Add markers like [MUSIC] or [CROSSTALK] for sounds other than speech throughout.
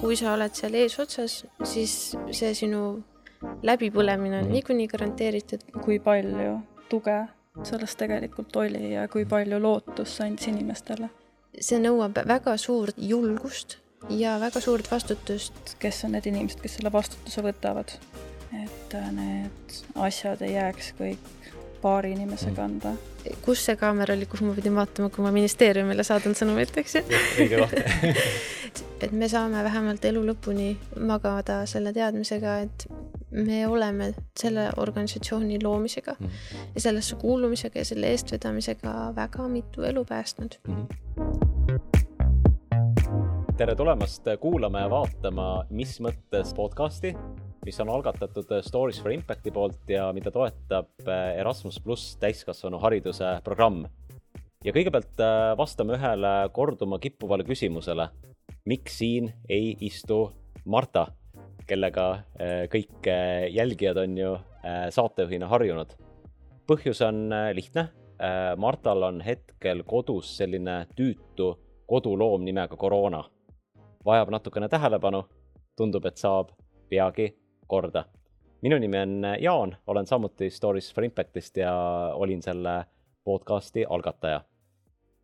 kui sa oled seal eesotsas, siis see sinu läbipõlemine on Mhm. niikuinii garanteeritud. kui palju tuge sellest tegelikult oli ja kui palju lootust see andis inimestele, see nõuab väga suurt julgust ja väga suurt vastutust. kes on need inimesed, kes selle vastutuse võtavad. et äh, need asjad ei jääks kõik paari inimese Mm. kanda. kus see kaamera oli, kuhu ma pidin vaatama, kui ma ministeeriumile saadan sõnumit, eks ju? õige koht [LAUGHS] et me saame vähemalt elu lõpuni magada selle teadmisega, et me oleme selle organisatsiooni loomisega Mhm. ja sellesse kuulumisega ja selle eestvedamisega väga mitu elu päästnud. tere tulemast kuulama ja vaatama Mis mõttes podcasti, mis on algatatud Stories for Impacti poolt ja mida toetab Erasmus pluss täiskasvanuhariduse programm. ja kõigepealt äh, vastame ühele korduma kippuvale küsimusele. miks siin ei istu Marta, kellega kõik jälgijad on ju saatejuhina harjunud? põhjus on lihtne. Martal on hetkel kodus selline tüütu koduloom nimega koroona vajab natukene tähelepanu, tundub, et saab peagi korda. minu nimi on Jaan, olen samuti Stories for Impactist ja olin selle podcasti algataja.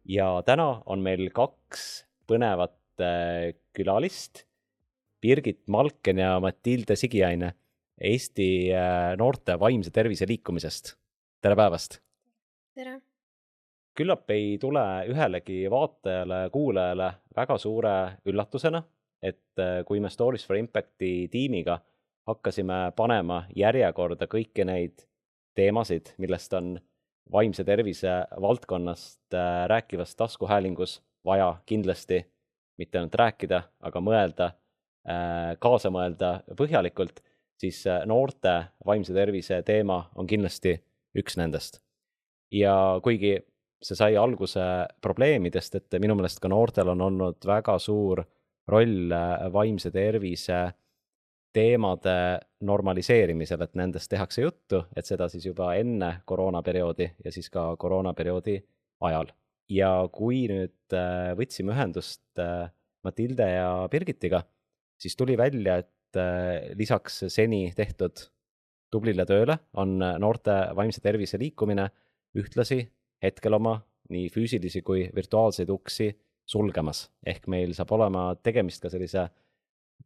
ja täna on meil kaks põnevat äh, külalist, Birgit Malken ja Matilde Sigiaine Eesti äh, noorte vaimse tervise liikumisest. tere päevast! tere! küllap ei tule ühelegi vaatajale-kuulajale väga suure üllatusena, et äh, kui me Stories for Impacti tiimiga hakkasime panema järjekorda kõiki neid teemasid, millest on vaimse tervise valdkonnast äh, rääkivas taskuhäälingus vaja kindlasti mitte ainult rääkida, aga mõelda, kaasa mõelda põhjalikult, siis äh, noorte vaimse tervise teema on kindlasti üks nendest. ja kuigi see sai alguse probleemidest, et minu meelest ka noortel on olnud väga suur roll äh, vaimse tervise teemade normaliseerimisel, et nendest tehakse juttu, et seda siis juba enne koroonaperioodi ja siis ka koroonaperioodi ajal. ja kui nüüd äh, võtsime ühendust äh, Matilde ja Birgitiga, siis tuli välja, et lisaks seni tehtud tublile tööle on noorte vaimse tervise liikumine ühtlasi hetkel oma nii füüsilisi kui virtuaalseid uksi sulgemas, ehk meil saab olema tegemist ka sellise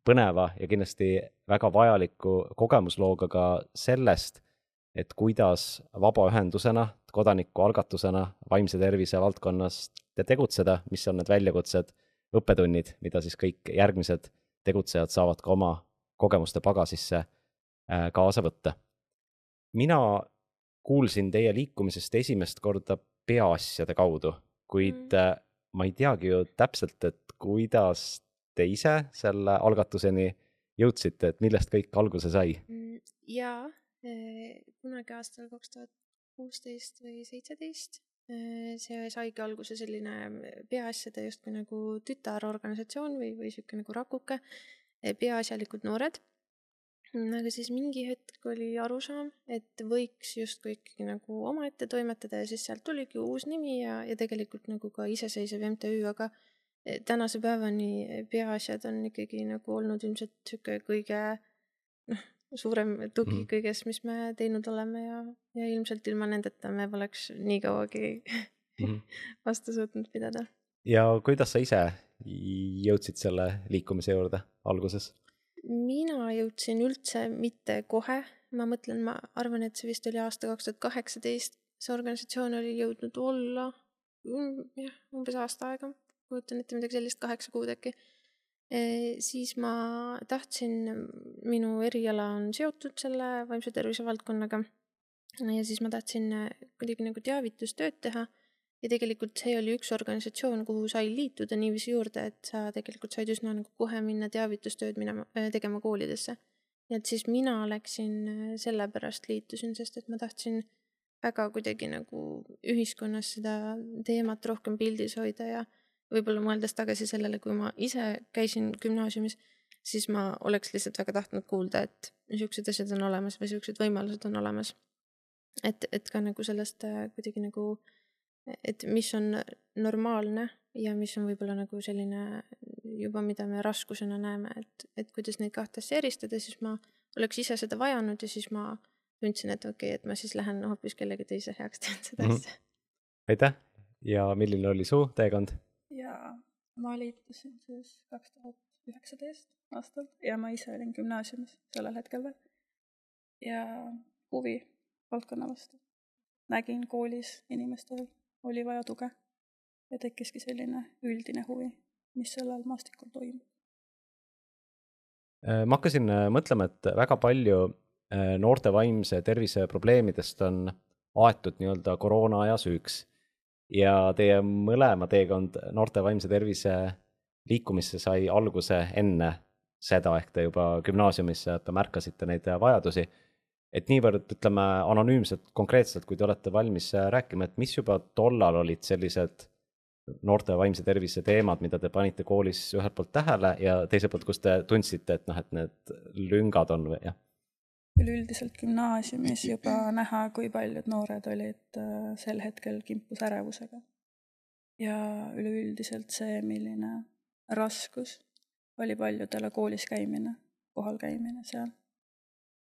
põneva ja kindlasti väga vajaliku kogemuslooga ka sellest, et kuidas vabaühendusena, kodanikualgatusena vaimse tervise valdkonnas tegutseda, mis on need väljakutsed, õppetunnid, mida siis kõik järgmised tegutsejad saavad ka oma kogemuste pagasisse kaasa võtta. mina kuulsin teie liikumisest esimest korda peaasjade kaudu, kuid mm. ma ei teagi ju täpselt, et kuidas te ise selle algatuseni jõudsite, et millest kõik alguse sai? jaa, kunagi aastal kaks tuhat kuusteist või seitseteist see saigi alguse selline peaasjade justkui nagu tütarorganisatsioon või, või sihuke nagu rakuke, peaasjalikud noored aga siis mingi hetk oli arusaam, et võiks justkui ikkagi nagu omaette toimetada ja siis sealt tuligi uus nimi ja, ja tegelikult nagu ka iseseisev MTÜ, aga tänase päevani peaasjad on ikkagi nagu olnud ilmselt sihuke kõige noh, suurem tugi mm. kõiges, mis me teinud oleme ja, ja ilmselt ilma nendeta me poleks nii kauagi mm. [LAUGHS] vastu suutnud pidada. ja kuidas sa ise jõudsid selle liikumise juurde alguses? mina jõudsin üldse mitte kohe, ma mõtlen, ma arvan, et see vist oli aasta kaks tuhat kaheksateist, see organisatsioon oli jõudnud olla jah, umbes aasta aega, kujutan ette midagi sellist, kaheksa kuud äkki e,. siis ma tahtsin, minu eriala on seotud selle vaimse tervise valdkonnaga ja siis ma tahtsin kuidagi nagu teavitustööd teha ja tegelikult see oli üks organisatsioon, kuhu sai liituda niiviisi juurde, et sa tegelikult said üsna nagu kohe minna teavitustööd minema, tegema koolidesse. nii et siis mina läksin sellepärast liitusin, sest et ma tahtsin väga kuidagi nagu ühiskonnas seda teemat rohkem pildis hoida ja võib-olla mõeldes tagasi sellele, kui ma ise käisin gümnaasiumis, siis ma oleks lihtsalt väga tahtnud kuulda, et niisugused asjad on olemas või niisugused võimalused on olemas. et, et ka nagu sellest kuidagi nagu et mis on normaalne ja mis on võib-olla nagu selline juba, mida me raskusena näeme, et, et kuidas neid kahte asja eristada, siis ma oleks ise seda vajanud ja siis ma tundsin, et okei okay,, et ma siis lähen hoopis kellegi teise heaks teen seda mm -hmm. asja. aitäh ja milline oli su teekond? Jaa, ma liitusin siis kaks tuhat üheksateist aastal ja ma ise olin gümnaasiumis sellel hetkel veel. ja huvi valdkonna vastu. nägin koolis inimestel oli vaja tuge ja tekkiski selline üldine huvi, mis sellel maastikul toimub. Äh, ma hakkasin äh, mõtlema, et väga palju äh, noorte vaimse tervise probleemidest on aetud nii-öelda koroona aja süüks. Ja teie mõlema teekond noorte vaimse tervise liikumisse sai alguse enne seda, ehk te juba gümnaasiumis märkasite neid vajadusi. et niivõrd, ütleme, anonüümselt, konkreetselt, kui te olete valmis rääkima, et mis juba tollal olid sellised noorte vaimse tervise teemad, mida te panite koolis ühelt poolt tähele ja teiselt poolt, kus te tundsite, et noh, et need lüngad on või jah? Üleüldiselt gümnaasiumis juba näha, kui paljud noored olid äh, sel hetkel kimpus ärevusega. ja üleüldiselt see, milline raskus oli paljudele koolis käimine, kohal käimine seal.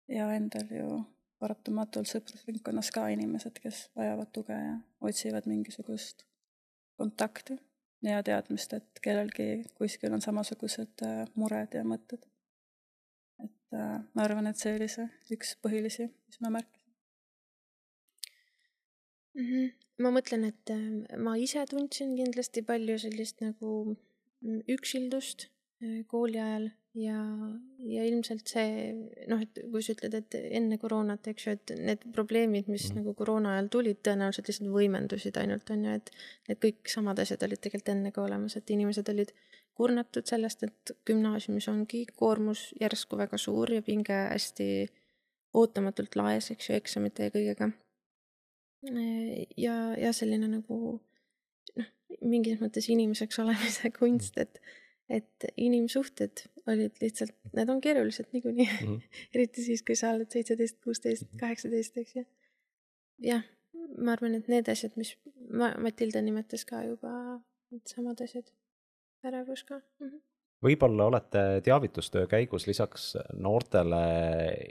ja endal ju paratamatult sõprusringkonnas ka inimesed, kes vajavad tuge ja otsivad mingisugust kontakti ja teadmist, et kellelgi kuskil on samasugused äh, mured ja mõtted. Et äh, ma arvan, et see oli see üks põhilisi, mis ma märkasin mm. -hmm. ma mõtlen, et äh, ma ise tundsin kindlasti palju sellist nagu mm, üksildust kooli ajal ja, ja ilmselt see noh, et kui sa ütled, et enne koroonat, eks ju, et need probleemid, mis mm. nagu koroona ajal tulid, tõenäoliselt lihtsalt võimendusid ainult on ju, et et kõik samad asjad olid tegelikult enne ka olemas, et inimesed olid kurnatud sellest, et gümnaasiumis ongi koormus järsku väga suur ja pinge hästi ootamatult laes, eks ju, eksamite ja kõigega. ja, ja selline nagu noh, mingis mõttes inimeseks olemise [LAUGHS] kunst, et et inimsuhted olid lihtsalt, need on keerulised niikuinii [LAUGHS] mm, -hmm. eriti siis, kui sa oled seitseteist, kuusteist, kaheksateist, eks ju. jah, ma arvan, et need asjad, mis ma, Matilda nimetas ka juba, needsamad asjad, ärevus ka mm. -hmm võib-olla olete teavitustöö käigus lisaks noortele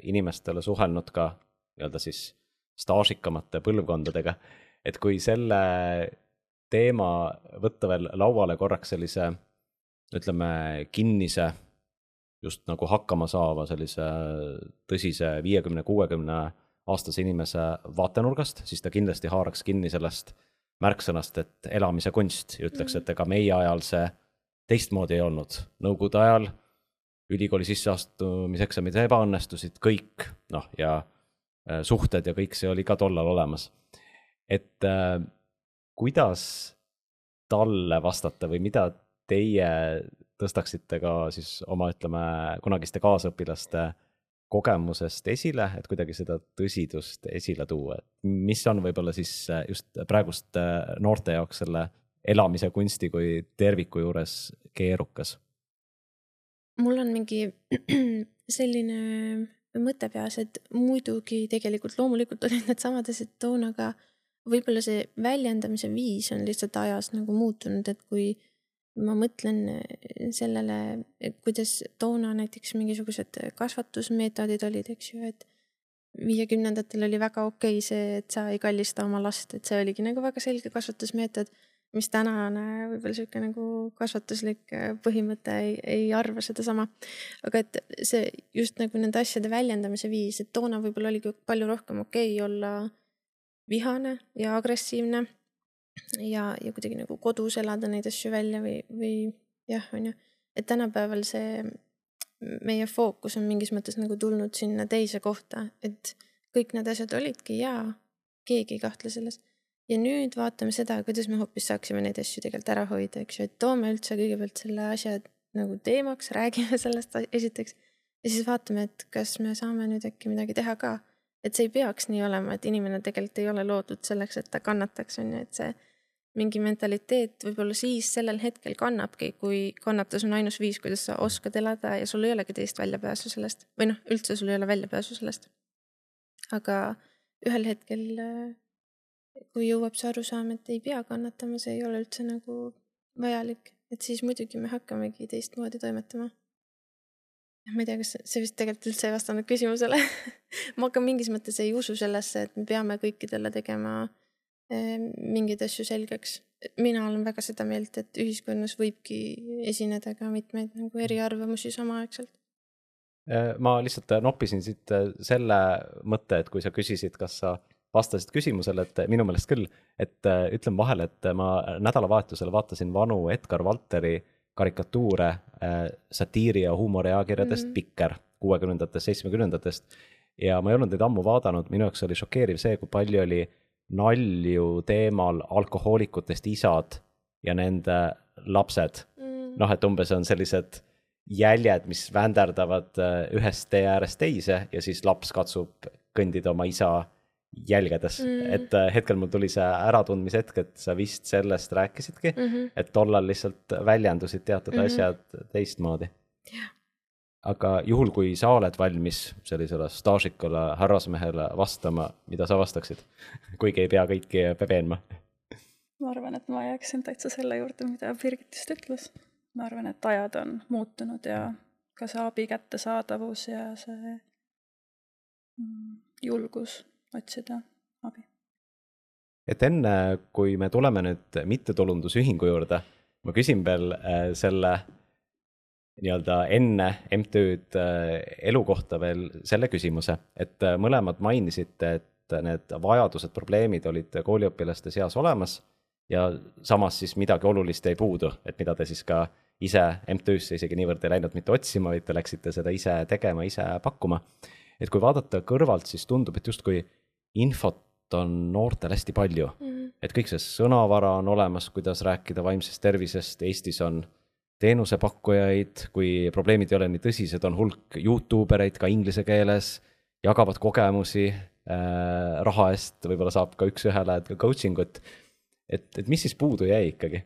inimestele suhelnud ka nii-öelda siis staažikamate põlvkondadega, et kui selle teema võtta veel lauale korraks sellise ütleme, kinnise, just nagu hakkama saava sellise tõsise viiekümne, kuuekümne aastase inimese vaatenurgast, siis ta kindlasti haaraks kinni sellest märksõnast, et elamise kunst. Ja ütleks, et ega meie ajal see teistmoodi ei olnud. Nõukogude ajal ülikooli sisseastumiseksamid ebaõnnestusid, kõik noh, ja äh, suhted ja kõik see oli ka tollal olemas. et äh, kuidas talle vastata või mida teie tõstaksite ka siis oma, ütleme, kunagiste kaasõpilaste kogemusest esile, et kuidagi seda tõsidust esile tuua, et mis on võib-olla siis just praeguste noorte jaoks selle elamise kunsti kui terviku juures keerukas? mul on mingi [CLEARS THROAT] selline mõte peas, et muidugi tegelikult loomulikult olid needsamad asjad toona, aga võib-olla see väljendamise viis on lihtsalt ajas nagu muutunud, et kui ma mõtlen sellele, kuidas toona näiteks mingisugused kasvatusmeetodid olid, eks ju, et viiekümnendatel oli väga okei okay see, et sa ei kallista oma last, et see oligi nagu väga selge kasvatusmeetod, mis tänane võib-olla sihuke nagu kasvatuslik eh, põhimõte ei, ei arva sedasama. aga et see just nagu nende asjade väljendamise viis, et toona võib-olla oligi palju rohkem okei okay olla vihane ja agressiivne ja, ja kuidagi nagu kodus elada neid asju välja või, või jah, on ju, et tänapäeval see meie fookus on mingis mõttes nagu tulnud sinna teise kohta, et kõik need asjad olidki ja keegi ei kahtle selles. Ja nüüd vaatame seda, kuidas me hoopis saaksime neid asju tegelikult ära hoida, eks ju, et toome üldse kõigepealt selle asja nagu teemaks, räägime [LAUGHS] sellest esiteks ja siis vaatame, et kas me saame nüüd äkki midagi teha ka. et see ei peaks nii olema, et inimene tegelikult ei ole loodud selleks, et ta kannataks, on ju, et see mingi mentaliteet võib-olla siis sellel hetkel kannabki, kui kannatus on ainus viis, kuidas sa oskad elada ja sul ei olegi teist väljapääsu sellest või noh, üldse sul ei ole väljapääsu sellest. aga ühel hetkel, kui jõuab see arusaam, et ei pea kannatama, see ei ole üldse nagu vajalik, et siis muidugi me hakkamegi teistmoodi toimetama. ma ei tea, kas see vist tegelikult üldse ei vastanud küsimusele [LAUGHS] ma ka mingis mõttes ei usu sellesse, et me peame kõikidele tegema eh, mingeid asju selgeks. mina olen väga seda meelt, et ühiskonnas võibki esineda ka mitmeid nagu eriarvamusi samaaegselt. Äh, ma lihtsalt noppisin siit äh, selle mõtte, et kui sa küsisid, kas sa vastasid küsimusele, et minu meelest küll, et äh, ütlen vahele, et ma nädalavahetusel vaatasin vanu Edgar Valteri karikatuure satiiri ja huumoriajakirjadest mm -hmm. Pikker kuuekümnendatest, seitsmekümnendatest. ja ma ei olnud neid ammu vaadanud, minu jaoks oli šokeeriv see, kui palju oli nalju teemal alkohoolikutest isad ja nende lapsed mm.. noh, et umbes on sellised jäljed, mis vänderdavad ühest tee äärest teise ja siis laps katsub kõndida oma isa jälgedes mm., et äh, hetkel mul tuli see äratundmise hetk, et sa vist sellest rääkisidki mm, -hmm. et tollal lihtsalt väljendusid teatud mm -hmm. asjad teistmoodi yeah.. aga juhul, kui sa oled valmis sellisele staažikule härrasmehele vastama, mida sa vastaksid [LAUGHS] kuigi ei pea kõiki veenma? ma arvan, et ma jääksin täitsa selle juurde, mida Birgit just ütles. ma arvan, et ajad on muutunud ja ka see abi kättesaadavus ja see mm, julgus otsida abi. et enne, kui me tuleme nüüd mittetulundusühingu juurde, ma küsin veel äh, selle nii-öelda enne MTÜ-d äh, elu kohta veel selle küsimuse, et äh, mõlemad mainisite, et need vajadused, probleemid olid kooliõpilaste seas olemas ja samas siis midagi olulist jäi puudu, et mida te siis ka ise MTÜ-sse isegi niivõrd ei läinud mitte otsima, vaid te läksite seda ise tegema, ise pakkuma. Et kui vaadata kõrvalt, siis tundub, et justkui infot on noortel hästi palju mm. -hmm. et kõik see sõnavara on olemas, kuidas rääkida vaimsest tervisest, Eestis on teenusepakkujaid, kui probleemid ei ole nii tõsised, on hulk Youtube ereid ka inglise keeles, jagavad kogemusi äh,, raha eest võib-olla saab ka üks-ühele coaching ut. et, et mis siis puudu jäi ikkagi?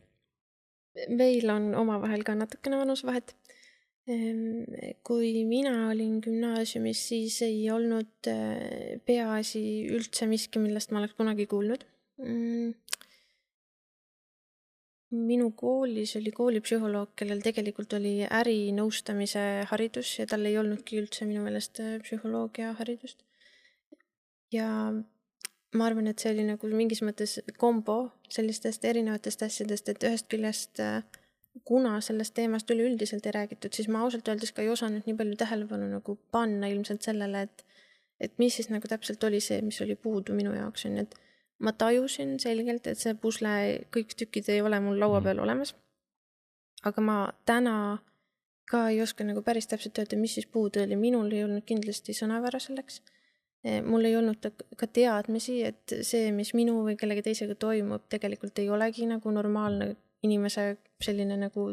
meil on omavahel ka natukene vanusvahet Ehm, kui mina olin gümnaasiumis, siis ei olnud äh, peaasi üldse miski, millest ma oleks kunagi kuulnud. Mm. minu koolis oli koolipsühholoog, kellel tegelikult oli ärinõustamise haridus ja tal ei olnudki üldse minu meelest äh, psühholoogia haridust. ja ma arvan, et see oli nagu mingis mõttes kombo sellistest erinevatest asjadest, et ühest küljest äh, kuna sellest teemast üleüldiselt ei räägitud, siis ma ausalt öeldes ka ei osanud nii palju tähelepanu nagu panna ilmselt sellele, et et mis siis nagu täpselt oli see, mis oli puudu minu jaoks, on ju, et ma tajusin selgelt, et see pusle, kõik tükid ei ole mul laua mhm. peal olemas. aga ma täna ka ei oska nagu päris täpselt öelda, mis siis puudu oli, minul ei olnud kindlasti sõnavära selleks. Eh, mul ei olnud ka teadmisi, et see, mis minu või kellegi teisega toimub, tegelikult ei olegi nagu normaalne inimese selline nagu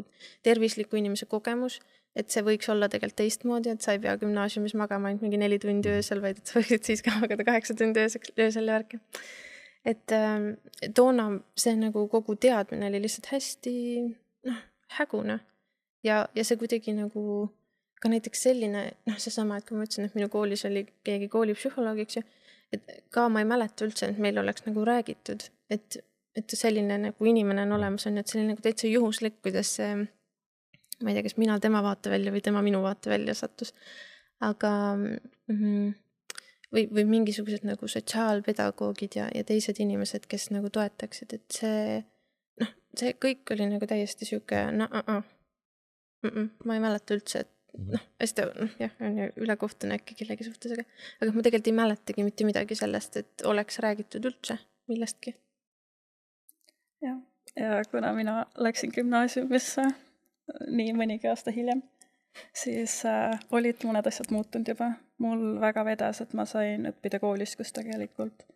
tervisliku inimese kogemus, et see võiks olla tegelikult teistmoodi, et sa ei pea gümnaasiumis magama ainult mingi neli tundi mhm. öösel, vaid et sa võiksid siis ka magada kaheksa tundi ööseks, öösel ja värki. et äh, toona see nagu kogu teadmine oli lihtsalt hästi noh, hägune ja, ja see kuidagi nagu ka näiteks selline noh, seesama, et kui ma ütlesin, et minu koolis oli keegi koolipsühholoog, eks ju, et ka ma ei mäleta üldse, et meil oleks nagu räägitud, et et selline nagu inimene on olemas, on ju, et selline nagu täitsa juhuslik, kuidas see, ma ei tea, kas mina tema vaatevälja või tema minu vaatevälja sattus. aga mm, või, või mingisugused nagu sotsiaalpedagoogid ja, ja teised inimesed, kes nagu toetaksid, et see noh, see kõik oli nagu täiesti sihuke no uh -uh. Mm -mm, ma ei mäleta üldse, et mhm. noh, hästi noh, jah, on ju ülekohtune äkki kellegi suhtes, aga aga ma tegelikult ei mäletagi mitte midagi sellest, et oleks räägitud üldse millestki jah, ja kuna mina läksin gümnaasiumisse nii mõnigi aasta hiljem, siis äh, olid mõned asjad muutunud juba. mul väga vedas, et ma sain õppida koolis, kus tegelikult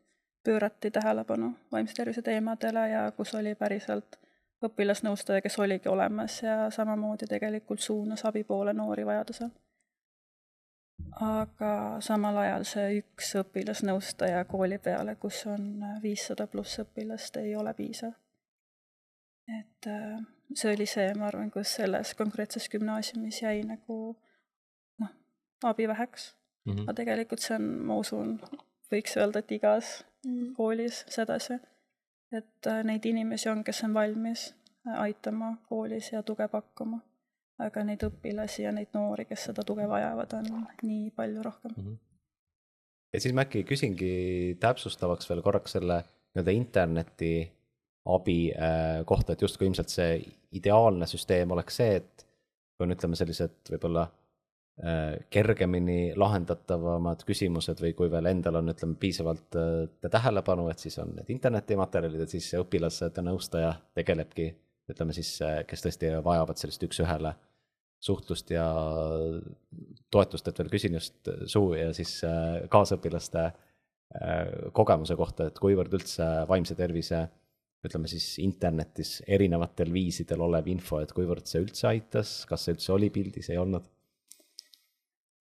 pöörati tähelepanu vaimse tervise teemadele ja kus oli päriselt õpilasnõustaja, kes oligi olemas ja samamoodi tegelikult suunas abi poole noori vajadusel. aga samal ajal see üks õpilasnõustaja kooli peale, kus on viissada pluss õpilast, ei ole piisav et äh, see oli see, ma arvan, kus selles konkreetses gümnaasiumis jäi nagu noh, abi väheks mm. -hmm. aga tegelikult see on, ma usun, võiks öelda, et igas mm -hmm. koolis sedasi, et äh, neid inimesi on, kes on valmis aitama koolis ja tuge pakkuma. aga neid õpilasi ja neid noori, kes seda tuge vajavad, on nii palju rohkem mm. -hmm. ja siis ma äkki küsingi täpsustavaks veel korraks selle nii-öelda interneti abi äh, kohta, et justkui ilmselt see ideaalne süsteem oleks see, et kui on, ütleme, sellised võib-olla Äh, kergemini lahendatavamad küsimused või kui veel endal on, ütleme, piisavalt äh, tähelepanu, et siis on need internetimaterjalid, et siis see õpilased nõustaja tegelebki, ütleme siis, kes tõesti vajavad sellist üks-ühele suhtlust ja toetust, et veel küsin just suu ja siis kaasõpilaste kogemuse kohta, et kuivõrd üldse vaimse tervise ütleme siis internetis erinevatel viisidel olev info, et kuivõrd see üldse aitas, kas see üldse oli pildis, ei olnud?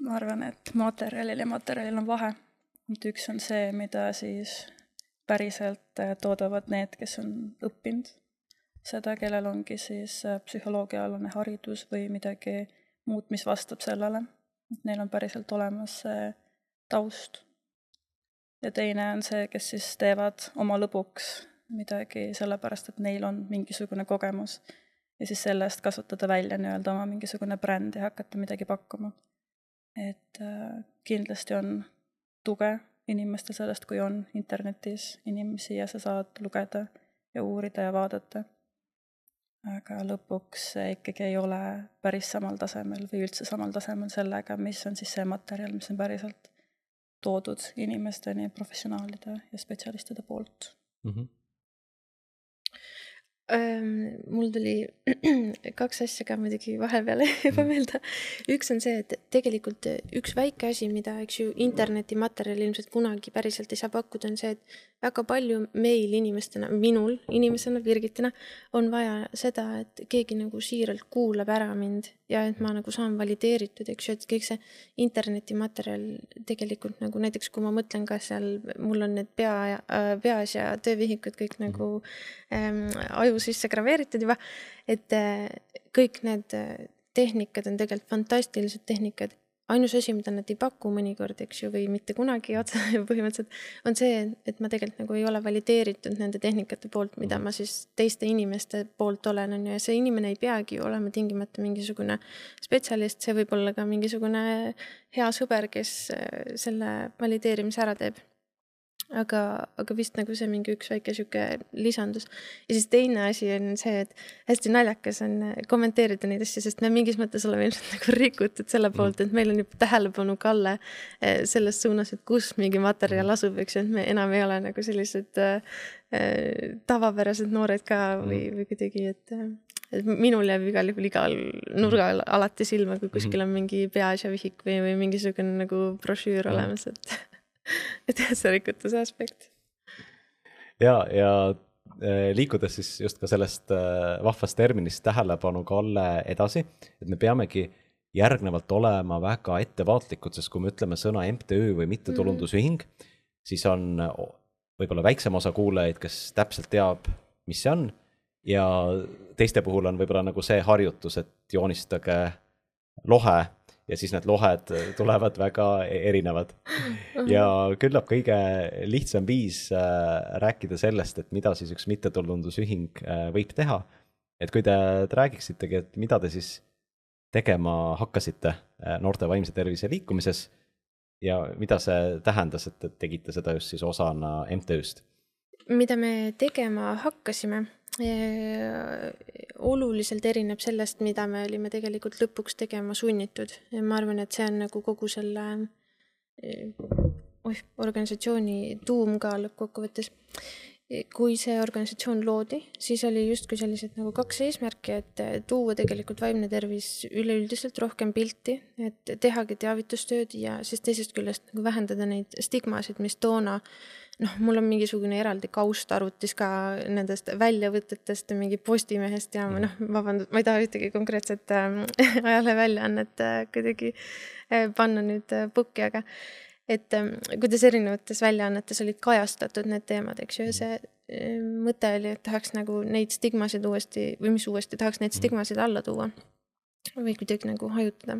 ma arvan, et materjalil ja materjalil on vahe. et üks on see, mida siis päriselt äh, toodavad need, kes on õppinud seda, kellel ongi siis äh, psühholoogiaalane haridus või midagi muud, mis vastab sellele. et neil on päriselt olemas see taust. ja teine on see, kes siis teevad oma lõbuks midagi sellepärast, et neil on mingisugune kogemus ja siis sellest kasvatada välja nii-öelda oma mingisugune bränd ja hakata midagi pakkuma et äh, kindlasti on tuge inimestel sellest, kui on internetis inimesi ja sa saad lugeda ja uurida ja vaadata. aga lõpuks see ikkagi ei ole päris samal tasemel või üldse samal tasemel sellega, mis on siis see materjal, mis on päriselt toodud inimesteni professionaalide ja spetsialistide poolt mm. -hmm mul tuli [CLEARS THROAT] kaks asja ka muidugi vahepeal [LAUGHS] juba mm. meelde. üks on see, et tegelikult üks väike asi, mida, eks ju, internetimaterjal ilmselt kunagi päriselt ei saa pakkuda, on see, et väga palju meil inimestena, minul inimesena, Birgitina, on vaja seda, et keegi nagu siiralt kuulab ära mind ja et ma nagu saan valideeritud, eks ju, et kõik see internetimaterjal tegelikult nagu näiteks, kui ma mõtlen ka seal, mul on need pea äh,, peas ja töövihikud kõik nagu ähm, aju sisse graveeritud juba, et äh, kõik need äh, tehnikad on tegelikult fantastilised tehnikad ainus asi, mida nad ei paku mõnikord, eks ju, või mitte kunagi [LAUGHS] otse põhimõtteliselt, on see, et ma tegelikult nagu ei ole valideeritud nende tehnikate poolt, mida ma siis teiste inimeste poolt olen, on ju, ja see inimene ei peagi ju olema tingimata mingisugune spetsialist, see võib olla ka mingisugune hea sõber, kes äh, selle valideerimise ära teeb aga, aga vist nagu see mingi üks väike sihuke lisandus. ja siis teine asi on see, et hästi naljakas on äh, kommenteerida neid asju, sest me mingis mõttes oleme ilmselt nagu rikutud selle mm. poolt, et meil on juba tähelepanu kalle äh, selles suunas, et kus mingi materjal mm. asub, eks ju, et me enam ei ole nagu sellised äh, äh tavapärased noored ka või, mm. või kuidagi, et et minul jääb igal juhul igal nurgal alati silma, kui kuskil on mingi peaasja vihik või, või mingisugune nagu brošüür olemas, et [LAUGHS] [LAUGHS] et jah, see rikutuse aspekt. ja, ja äh, liikudes siis just ka sellest äh, vahvast terminist tähelepanu kalle edasi, et me peamegi järgnevalt olema väga ettevaatlikud, sest kui me ütleme sõna MTÜ või mittetulundusühing mm., siis on võib-olla väiksem osa kuulajaid, kes täpselt teab, mis see on ja teiste puhul on võib-olla nagu see harjutus, et joonistage lohe ja siis need lohed tulevad väga erinevad. ja küllap kõige lihtsam viis äh, rääkida sellest, et mida siis üks mittetulundusühing äh, võib teha. et kui te, te räägiksitegi, et mida te siis tegema hakkasite äh, noorte vaimse tervise liikumises ja mida see tähendas, et te tegite seda just siis osana MTÜ-st? Mida me tegema hakkasime oluliselt erineb sellest, mida me olime tegelikult lõpuks tegema sunnitud ma arvan, et see on nagu kogu selle oih, organisatsiooni tuum ka lõppkokkuvõttes. kui see organisatsioon loodi, siis oli justkui sellised nagu kaks eesmärki, et tuua tegelikult vaimne tervis üleüldiselt rohkem pilti, et tehagi teavitustööd ja siis teisest küljest nagu vähendada neid stigmasid, mis toona äh, noh, mul on mingisugune eraldi kaust arvutis ka nendest väljavõtetest, mingi Postimehest ja noh, vabandust, ma ei taha ühtegi konkreetset [LAUGHS] äh, ajaleheväljaannet äh, kuidagi äh, panna nüüd äh, pukki, aga et äh, kuidas erinevates väljaannetes olid kajastatud need teemad, eks ju, see äh, mõte oli, et tahaks nagu neid stigmasid uuesti või mis uuesti, tahaks neid stigmasid alla tuua või kuidagi nagu hajutada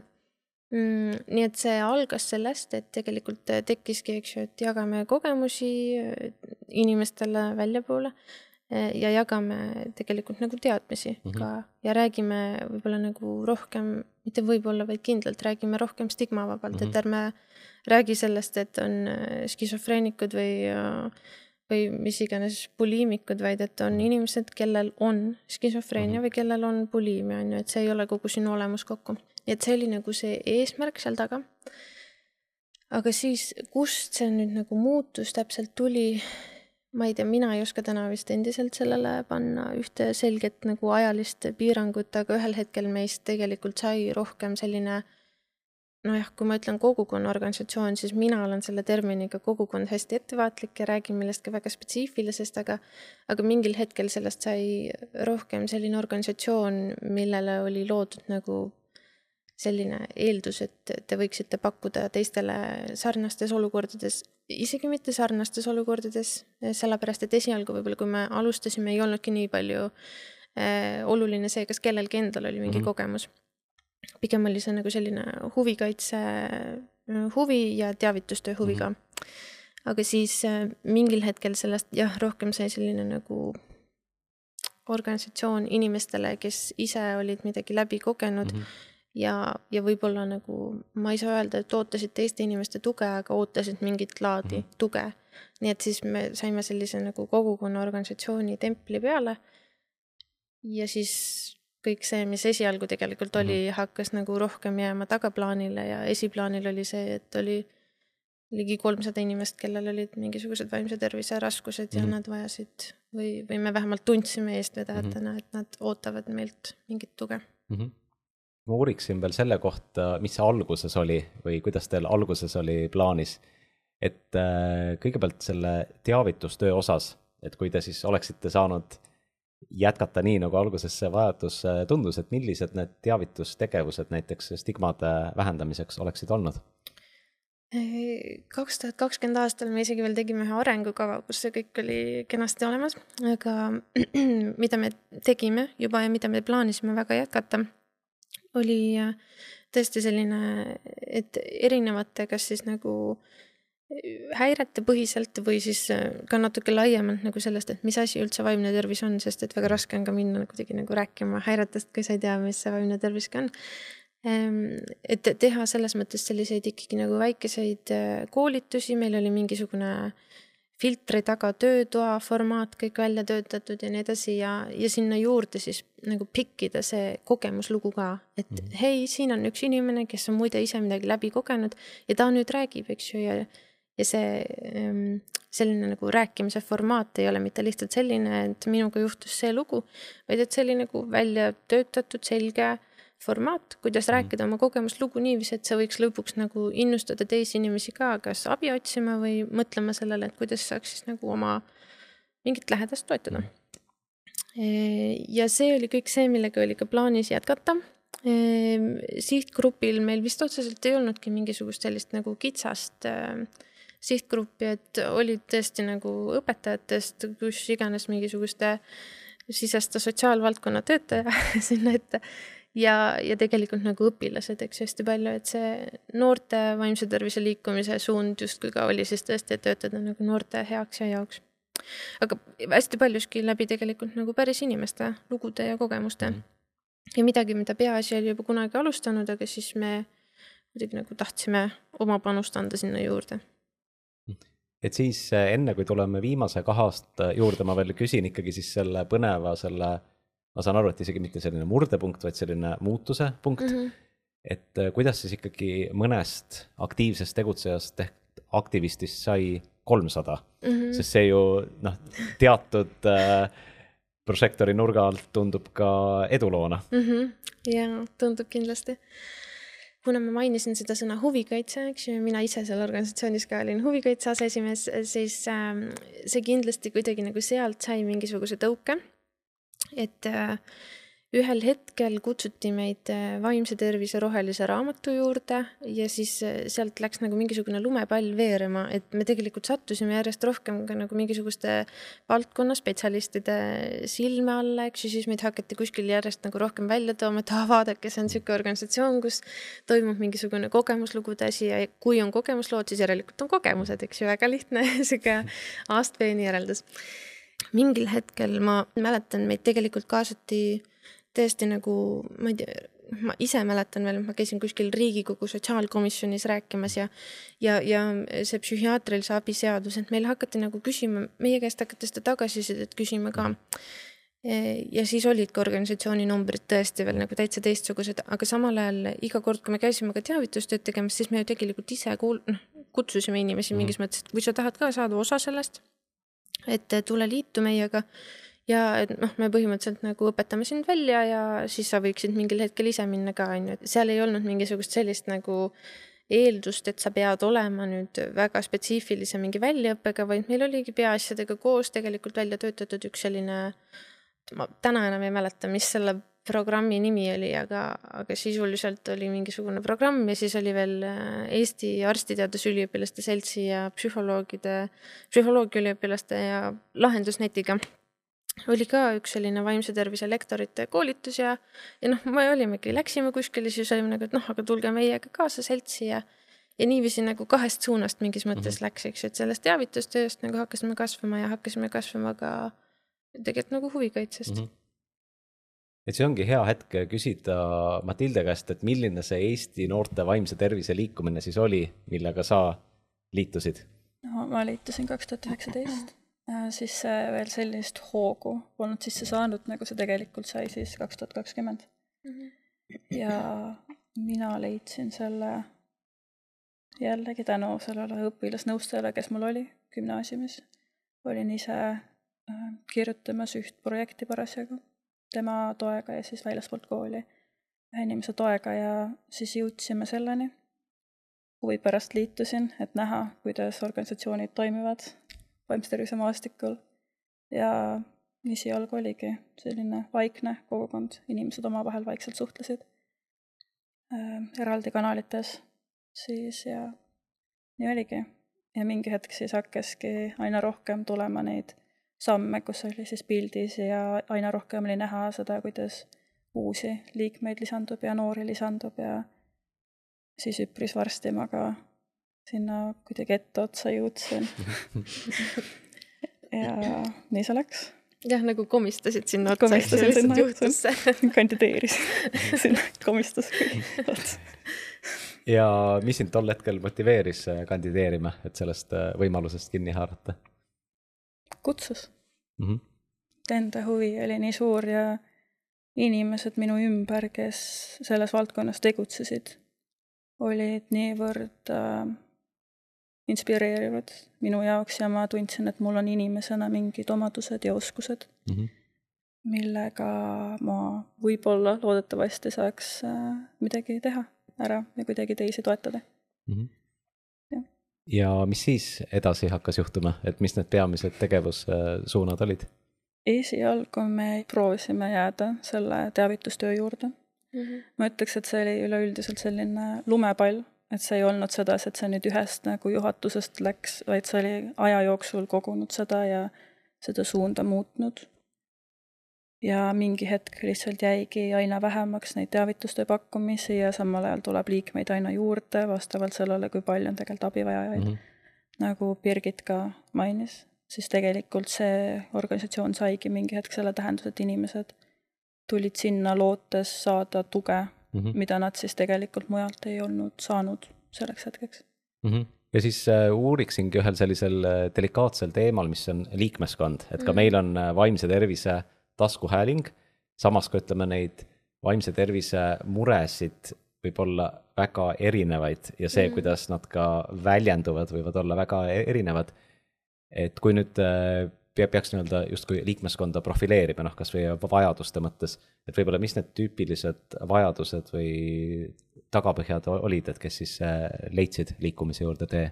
mm,? nii et see algas sellest, et tegelikult tekkiski, eks ju, et jagame kogemusi äh, inimestele väljapoole. ja jagame tegelikult nagu teadmisi mm -hmm. ka ja räägime võib-olla nagu rohkem, mitte võib-olla, vaid kindlalt räägime rohkem stigmavabalt mm, -hmm. et ärme räägi sellest, et on äh, skisofreenikud või, äh, või mis iganes buliimikud, vaid et on mhm. inimesed, kellel on skisofreenia mm -hmm. või kellel on buliimia, on ju, et see ei ole kogu sinu olemus kokku. nii et see oli nagu see eesmärk seal taga. aga siis, kust see nüüd nagu muutus täpselt tuli, ma ei tea, mina ei oska täna vist endiselt sellele panna ühte selget nagu ajalist piirangut, aga ühel hetkel meist tegelikult sai rohkem selline nojah, kui ma ütlen kogukonna organisatsioon, siis mina olen selle terminiga kogukond hästi ettevaatlik ja räägin millestki väga spetsiifilisest, aga aga mingil hetkel sellest sai rohkem selline organisatsioon, millele oli loodud nagu selline eeldus, et te võiksite pakkuda teistele sarnastes olukordades, isegi mitte sarnastes olukordades, sellepärast et esialgu võib-olla, kui me alustasime, ei olnudki nii palju äh, oluline see, kas kellelgi endal oli mingi mm -hmm. kogemus. pigem oli see nagu selline huvikaitse huvi ja teavitustöö huvi ka mm. -hmm. aga siis äh, mingil hetkel sellest jah, rohkem sai selline nagu organisatsioon inimestele, kes ise olid midagi läbi kogenud mm. -hmm ja, ja võib-olla nagu ma ei saa öelda, et ootasid teiste inimeste tuge, aga ootasid mingit laadi mm -hmm. tuge. nii et siis me saime sellise nagu kogukonna organisatsiooni templi peale. ja siis kõik see, mis esialgu tegelikult oli mm, -hmm. hakkas nagu rohkem jääma tagaplaanile ja esiplaanil oli see, et oli ligi kolmsada inimest, kellel olid mingisugused vaimse tervise raskused mm -hmm. ja mhm. nad vajasid või, või me vähemalt tundsime eestvedajatena mm, -hmm. et nad ootavad meilt mingit tuge mm. -hmm ma uuriksin veel selle kohta, mis see alguses oli või kuidas teil alguses oli plaanis. et äh, kõigepealt selle teavitustöö osas, et kui te siis oleksite saanud jätkata nii, nagu alguses see vajadus äh, tundus, et millised need teavitustegevused näiteks stigmade vähendamiseks oleksid olnud? kaks tuhat kakskümmend aastal me isegi veel tegime ühe arengukava, kus see kõik oli kenasti olemas, aga [CLEARS THROAT] mida me tegime juba ja mida me plaanisime väga jätkata oli äh, tõesti selline, et erinevate, kas siis nagu äh, häirete põhiselt või siis äh, ka natuke laiemalt nagu sellest, et mis asi üldse vaimne tervis on, sest et väga raske on ka minna kuidagi nagu rääkima häiretest, kui sa ei tea, mis see vaimne tervis ka on. Ehm, et teha selles mõttes selliseid ikkagi nagu väikeseid koolitusi, meil oli mingisugune äh, filtri taga töötoa formaat kõik välja töötatud ja nii edasi ja, ja sinna juurde siis nagu pikkida see kogemuslugu ka, et mm -hmm. hei, siin on üks inimene, kes on muide ise midagi läbi kogenud ja ta nüüd räägib, eks ju, ja ja see ähm, selline nagu rääkimise formaat ei ole mitte lihtsalt selline, et minuga juhtus see lugu, vaid et see oli nagu välja töötatud, selge formaat, kuidas mm. rääkida oma kogemuslugu niiviisi, et see võiks lõpuks nagu innustada teisi inimesi ka kas abi otsima või mõtlema sellele, et kuidas saaks siis nagu oma mingit lähedast toetada. ja see oli kõik see, millega oli ka plaanis jätkata. sihtgrupil meil vist otseselt ei olnudki mingisugust sellist nagu kitsast sihtgruppi, et olid tõesti nagu õpetajatest, kus iganes mingisuguste sisesta sotsiaalvaldkonna töötaja [LAUGHS] sinna ette ja, ja tegelikult nagu õpilased, eks ju, hästi palju, et see noorte vaimse tervise liikumise suund justkui ka oli siis tõesti, et töötada nagu noorte heaks ja jaoks. aga hästi paljuski läbi tegelikult nagu päris inimeste lugude ja kogemuste mm. ja midagi, mida Peaasi oli juba kunagi alustanud, aga siis me kuidagi nagu tahtsime oma panust anda sinna juurde et siis enne, kui tuleme viimase kahe aasta juurde, ma veel küsin ikkagi siis selle põneva selle ma saan aru, et isegi mitte selline murdepunkt, vaid selline muutuse punkt mm. -hmm. et äh, kuidas siis ikkagi mõnest aktiivsest tegutsejast ehk aktivistist sai kolmsada mm, -hmm. sest see ju noh, teatud äh, prožektori nurga alt tundub ka eduloona mm. -hmm. ja tundub kindlasti kuna ma mainisin seda sõna huvikaitse, eks ju, mina ise seal organisatsioonis ka olin huvikaitse aseesimees, siis äh, see kindlasti kuidagi nagu sealt sai mingisuguse tõuke et äh, ühel hetkel kutsuti meid äh, vaimse tervise rohelise raamatu juurde ja siis äh, sealt läks nagu mingisugune lumepall veerema, et me tegelikult sattusime järjest rohkem ka nagu mingisuguste valdkonna spetsialistide silme alla, eks ju, siis meid hakati kuskil järjest nagu rohkem välja tooma, et ah, vaadake, see on niisugune organisatsioon, kus toimub mingisugune kogemuslugude asi ja kui on kogemuslood, siis järelikult on kogemused, eks ju, väga lihtne [LAUGHS] niisugune astveini järeldus mingil hetkel ma mäletan, meid tegelikult kaasati tõesti nagu, ma ei tea, ma ise mäletan veel, ma käisin kuskil Riigikogu sotsiaalkomisjonis rääkimas ja ja, ja see psühhiaatrilise abi seadus, et meile hakati nagu küsima, meie käest hakati seda tagasisidet küsima ka. ja siis olid ka organisatsiooni numbrid tõesti veel nagu täitsa teistsugused, aga samal ajal iga kord, kui me käisime ka teavitustööd tegemas, siis me ju tegelikult ise kuul-, noh, kutsusime inimesi mingis mõttes, et kui sa tahad ka saada osa sellest, et tule liitu meiega. Ja et noh, me põhimõtteliselt nagu õpetame sind välja ja siis sa võiksid mingil hetkel ise minna ka, on ju, et seal ei olnud mingisugust sellist nagu eeldust, et sa pead olema nüüd väga spetsiifilise mingi väljaõppega, vaid meil oligi peaasjadega koos tegelikult välja töötatud üks selline, ma täna enam ei mäleta, mis selle programmi nimi oli, aga, aga sisuliselt oli mingisugune programm ja siis oli veel äh, Eesti Arstiteadusüliõpilaste Seltsi ja psühholoogide, psühholoogiaüliõpilaste ja lahendusnetiga oli ka üks selline vaimse tervise lektorite koolitus ja, ja noh, me olimegi, läksime kuskile, siis olime nagu, et noh, aga tulge meiega kaasa seltsi ja ja niiviisi nagu kahest suunast mingis mõttes mm -hmm. läks, eks ju, et sellest teavitustööst nagu hakkasime kasvama ja hakkasime kasvama ka tegelikult nagu huvikaitsest mm. -hmm. Et see ongi hea hetk küsida Matilde käest, et milline see Eesti noorte vaimse tervise liikumine siis oli, millega sa liitusid? no ma liitusin kaks tuhat üheksateist Äh, siis veel sellist hoogu polnud sisse saanud, nagu see tegelikult sai siis kaks tuhat kakskümmend. Mhm. ja mina leidsin selle jällegi tänu sellele õpilasnõustajale, kes mul oli gümnaasiumis. olin ise äh, kirjutamas üht projekti parasjagu tema toega ja siis väljaspoolt kooli ühe inimese toega ja siis jõudsime selleni. huvi pärast liitusin, et näha, kuidas organisatsioonid toimivad vaimse tervise maastikul ja nii esialgu oligi selline vaikne kogukond, inimesed omavahel vaikselt suhtlesid äh, eraldi kanalites siis ja nii oligi. ja mingi hetk siis hakkaski aina rohkem tulema neid samme, kus oli siis pildis ja aina rohkem oli näha seda, kuidas uusi liikmeid lisandub ja noori lisandub ja siis üpris varsti ma ka sinna kuidagi etteotsa jõudsin [LAUGHS] ja nii see läks. jah, nagu komistasid sinna otsa. komistasin sinna otsa, [LAUGHS] kandideerisin [LAUGHS] sinna komistuski otsa. ja mis sind tol hetkel motiveeris äh, kandideerima, et sellest äh, võimalusest kinni haarata? Kutsus mm. -hmm. Enda huvi oli nii suur ja inimesed minu ümber, kes selles valdkonnas tegutsesid, olid niivõrd äh, inspireerivad minu jaoks ja ma tundsin, et mul on inimesena mingid omadused ja oskused mm, -hmm. millega ma võib-olla loodetavasti saaks äh, midagi teha ära ja kuidagi teisi toetada mm. -hmm. Ja. mis siis edasi hakkas juhtuma, et mis need peamised tegevussuunad olid? esialgu me proovisime jääda selle teavitustöö juurde mm. -hmm. ma ütleks, et see oli üleüldiselt selline lumepall et see ei olnud sedasi, et see nüüd ühest nagu juhatusest läks, vaid see oli aja jooksul kogunud seda ja seda suunda muutnud. Ja mingi hetk lihtsalt jäigi aina vähemaks neid teavitustöö pakkumisi ja samal ajal tuleb liikmeid aina juurde vastavalt sellele, kui palju on tegelikult abivajajaid mm. -hmm. nagu Birgit ka mainis, siis tegelikult see organisatsioon saigi mingi hetk selle tähenduse, et inimesed tulid sinna lootes saada tuge mm, -hmm. mida nad siis tegelikult mujalt ei olnud saanud selleks hetkeks mm. -hmm ja siis äh, uuriksingi ühel sellisel äh, delikaatsel teemal, mis on liikmeskond, et ka mm. meil on äh, vaimse tervise taskuhääling, samas ka ütleme, neid vaimse tervise muresid võib olla väga erinevaid ja see mm., kuidas nad ka väljenduvad, võivad olla väga e-, erinevad. et kui nüüd peaks nii-öelda justkui liikmeskonda profileerima, noh, kasvõi vajaduste mõttes, et võib-olla mis need tüüpilised vajadused või tagapõhjad olid, et kes siis äh, leidsid liikumise juurde tee?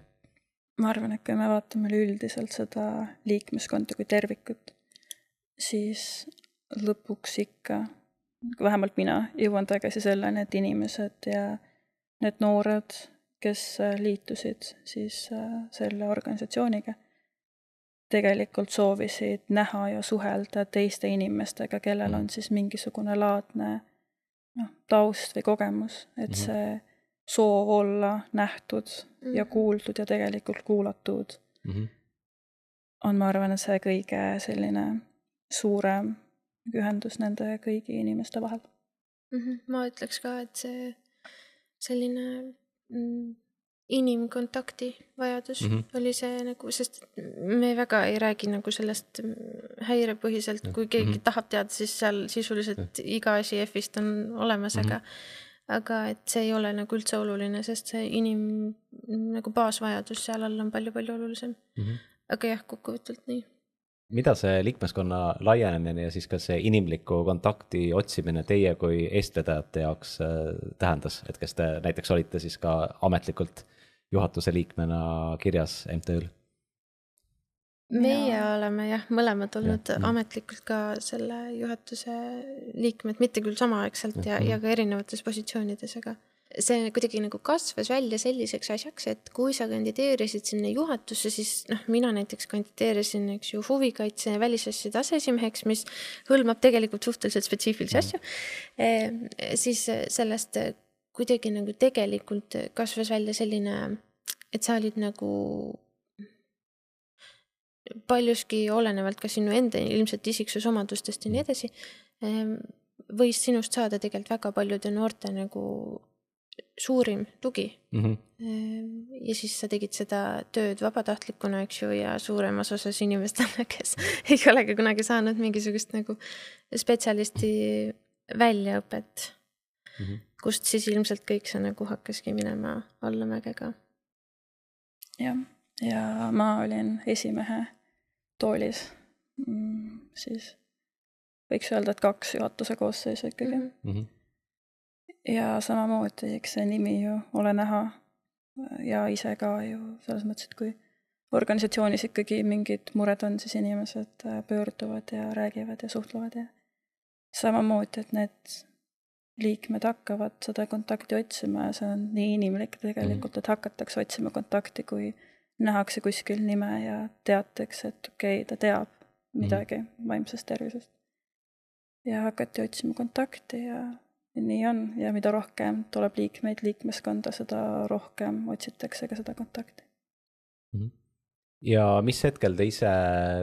ma arvan, et kui me vaatame üleüldiselt seda liikmeskonda kui tervikut, siis lõpuks ikka, vähemalt mina jõuan tagasi selleni, et inimesed ja need noored, kes liitusid siis äh, selle organisatsiooniga tegelikult soovisid näha ja suhelda teiste inimestega, kellel on mm. siis mingisugune laadne noh, taust või kogemus, et -hmm. see soov olla nähtud ja kuuldud ja tegelikult kuulatud mm -hmm. on, ma arvan, see kõige selline suurem ühendus nende kõigi inimeste vahel mm. -hmm. ma ütleks ka, et see selline mm, inimkontakti vajadus mm -hmm. oli see nagu, sest me väga ei räägi nagu sellest häirepõhiselt, kui keegi mm -hmm. tahab teada, siis seal sisuliselt iga asi F-ist on olemas mm, -hmm. aga aga et see ei ole nagu üldse oluline, sest see inim nagu baasvajadus seal all on palju-palju olulisem mm. -hmm. aga jah, kokkuvõtvalt nii mida see liikmeskonna laienemine ja siis ka see inimliku kontakti otsimine teie kui eestvedajate jaoks äh, tähendas, et kes te näiteks olite siis ka ametlikult juhatuse liikmena kirjas MTÜ-l? meie ja. oleme jah, mõlemad olnud ja, ametlikult ka selle juhatuse liikmed, mitte küll samaaegselt ja, ja, ja ka erinevates positsioonides, aga see kuidagi nagu kasvas välja selliseks asjaks, et kui sa kandideerisid sinna juhatusse, siis noh, mina näiteks kandideerisin, eks ju, huvikaitse ja välisasjade aseesimeheks, mis hõlmab tegelikult suhteliselt spetsiifilisi asju e,. siis sellest kuidagi nagu tegelikult kasvas välja selline, et sa olid nagu paljuski olenevalt ka sinu enda ilmselt isiksusomadustest ja nii edasi, ehm, võis sinust saada tegelikult väga paljude noorte nagu suurim tugi mm. -hmm. ja siis sa tegid seda tööd vabatahtlikuna, eks ju, ja suuremas osas inimestele, kes [LAUGHS] ei olegi kunagi saanud mingisugust nagu spetsialisti väljaõpet mm. -hmm kust siis ilmselt kõik see nagu hakkaski minema allamäge ka. jah, ja ma olin esimehe toolis mm,, siis võiks öelda, et kaks juhatuse koosseisu ikkagi mm. -hmm. Ja samamoodi, eks see nimi ju Ole näha ja ise ka ju selles mõttes, et kui organisatsioonis ikkagi mingid mured on, siis inimesed pöörduvad ja räägivad ja suhtlevad ja samamoodi, et need liikmed hakkavad seda kontakti otsima ja see on nii inimlik tegelikult, et hakatakse otsima kontakti, kui nähakse kuskil nime ja teatakse, et okei okay,, ta teab midagi mm. vaimsest tervisest. ja hakati otsima kontakti ja nii on ja mida rohkem tuleb liikmeid liikmeskonda, seda rohkem otsitakse ka seda kontakti. -hmm. ja mis hetkel te ise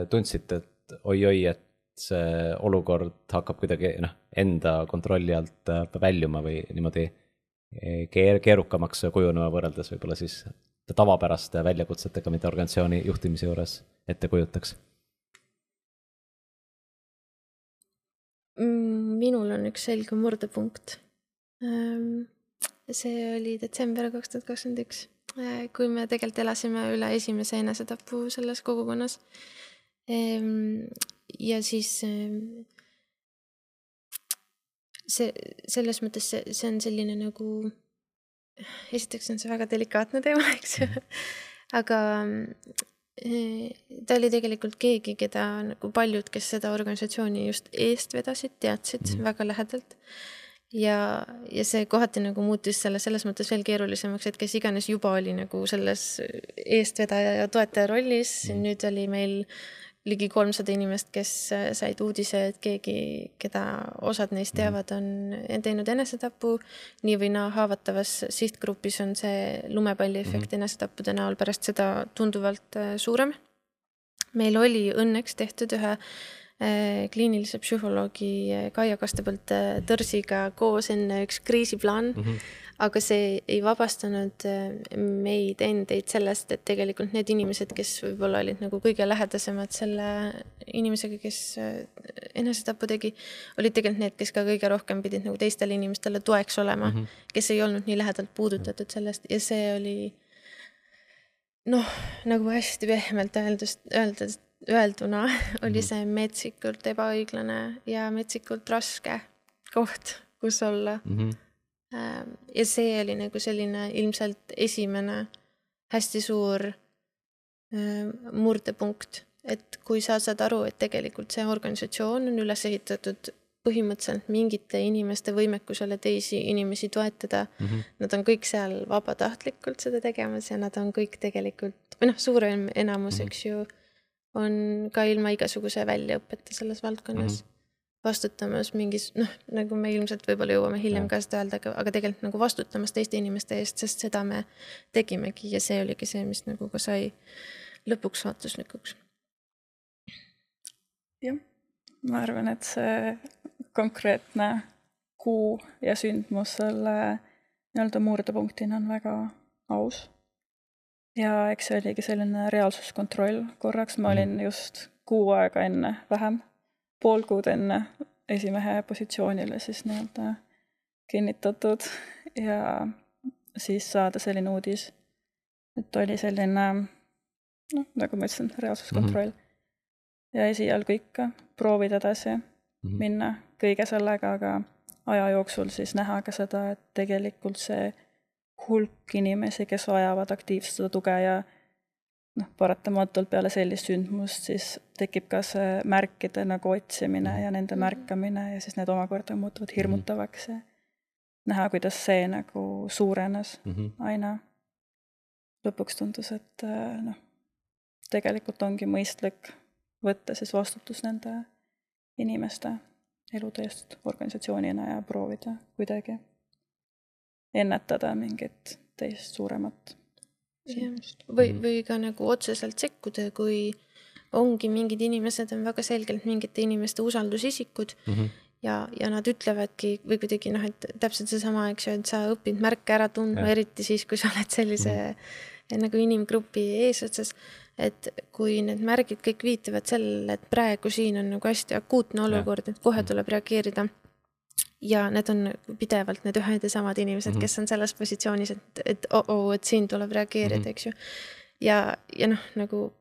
tundsite, et oi-oi, et see olukord hakkab kuidagi noh, enda kontrolli alt äh, väljuma või niimoodi eh, keer-, keerukamaks kujunema võrreldes võib-olla siis tavapäraste väljakutsetega, mida organisatsiooni juhtimise juures ette kujutaks? Mm, minul on üks selge murdepunkt. Ähm, see oli detsember kaks tuhat kakskümmend üks, äh, kui me tegelikult elasime üle esimese enesetapu selles kogukonnas ehm, ja siis ehm, see, selles mõttes see, see on selline nagu, esiteks on see väga delikaatne teema, eks ju, mhm. aga ta oli tegelikult keegi, keda nagu paljud, kes seda organisatsiooni just eest vedasid, teadsid mm -hmm. väga lähedalt. ja, ja see kohati nagu muutis selle selles mõttes veel keerulisemaks, et kes iganes juba oli nagu selles eestvedaja ja toetaja rollis mm, -hmm. nüüd oli meil ligi kolmsada inimest, kes äh, said uudise, et keegi, keda osad neist mhm. teavad, on teinud enesetapu. nii või naa haavatavas sihtgrupis on see lumepalliefekt mm -hmm. enesetappude näol pärast seda tunduvalt äh, suurem. meil oli õnneks tehtud ühe äh, kliinilise psühholoogi Kaia Kastepõld Tõrsiga koos enne üks kriisiplaan mm, -hmm aga see ei vabastanud äh, meid endeid sellest, et tegelikult need inimesed, kes võib-olla olid nagu kõige lähedasemad selle inimesega, kes äh, enesetapu tegi, olid tegelikult need, kes ka kõige rohkem pidid nagu teistele inimestele toeks olema mm, -hmm. kes ei olnud nii lähedalt puudutatud sellest ja see oli noh, nagu hästi pehmelt öeldust, öeldes, öelduna [LAUGHS] oli mhm. see metsikult ebaõiglane ja metsikult raske koht, kus olla mm. -hmm ja see oli nagu selline ilmselt esimene hästi suur ähm, murdepunkt, et kui sa saad aru, et tegelikult see organisatsioon on üles ehitatud põhimõtteliselt mingite inimeste võimekusele teisi inimesi toetada mm. -hmm. Nad on kõik seal vabatahtlikult seda tegemas ja nad on kõik tegelikult, või noh, suurem enamus mm, -hmm. eks ju, on ka ilma igasuguse väljaõppeta selles valdkonnas mm. -hmm vastutamas mingis noh, nagu me ilmselt võib-olla jõuame hiljem ja. ka seda öelda, aga, aga tegelikult nagu vastutamas teiste inimeste eest, sest seda me tegimegi ja see oligi see, mis nagu ka sai lõpuks saatuslikuks jah, ma arvan, et see konkreetne kuu ja sündmus selle nii-öelda murdepunktina on väga aus. ja eks see oligi selline reaalsuskontroll, korraks ma olin Mhm. just kuu aega enne, vähem, pool kuud enne esimehe positsioonile siis nii-öelda kinnitatud ja siis saada selline uudis, et oli selline noh, nagu ma ütlesin, reaalsuskontroll mm. -hmm. ja esialgu ikka proovid edasi Mhm. minna kõige sellega, aga aja jooksul siis näha ka seda, et tegelikult see hulk inimesi, kes vajavad aktiivselt seda tuge ja noh, paratamatult peale sellist sündmust siis tekib ka see märkide nagu otsimine ja nende Mhm. märkamine ja siis need omakorda muutuvad hirmutavaks ja näha, kuidas see nagu suurenes Mhm. aina. lõpuks tundus, et äh, noh, tegelikult ongi mõistlik võtta siis vastutus nende inimeste elude eest organisatsioonina ja proovida kuidagi ennetada mingit teist suuremat. Või Mhm., või ka nagu otseselt sekkuda, kui ongi mingid inimesed on väga selgelt mingite inimeste usaldusisikud Mhm. ja, ja nad ütlevadki või kuidagi noh, et täpselt seesama, eks ju, et sa õpid märke ära tundma, eriti siis, kui sa oled sellise mm. nagu inimgrupi eesotsas. et kui need märgid kõik viitavad sellele, et praegu siin on nagu hästi akuutne olukord, et kohe Mhm. tuleb reageerida. Ja need on pidevalt need ühed ja samad inimesed mm. -hmm. kes on selles positsioonis, et, et oh-oh, et siin tuleb reageerida mm. -hmm. eks ju. ja, ja noh, nagu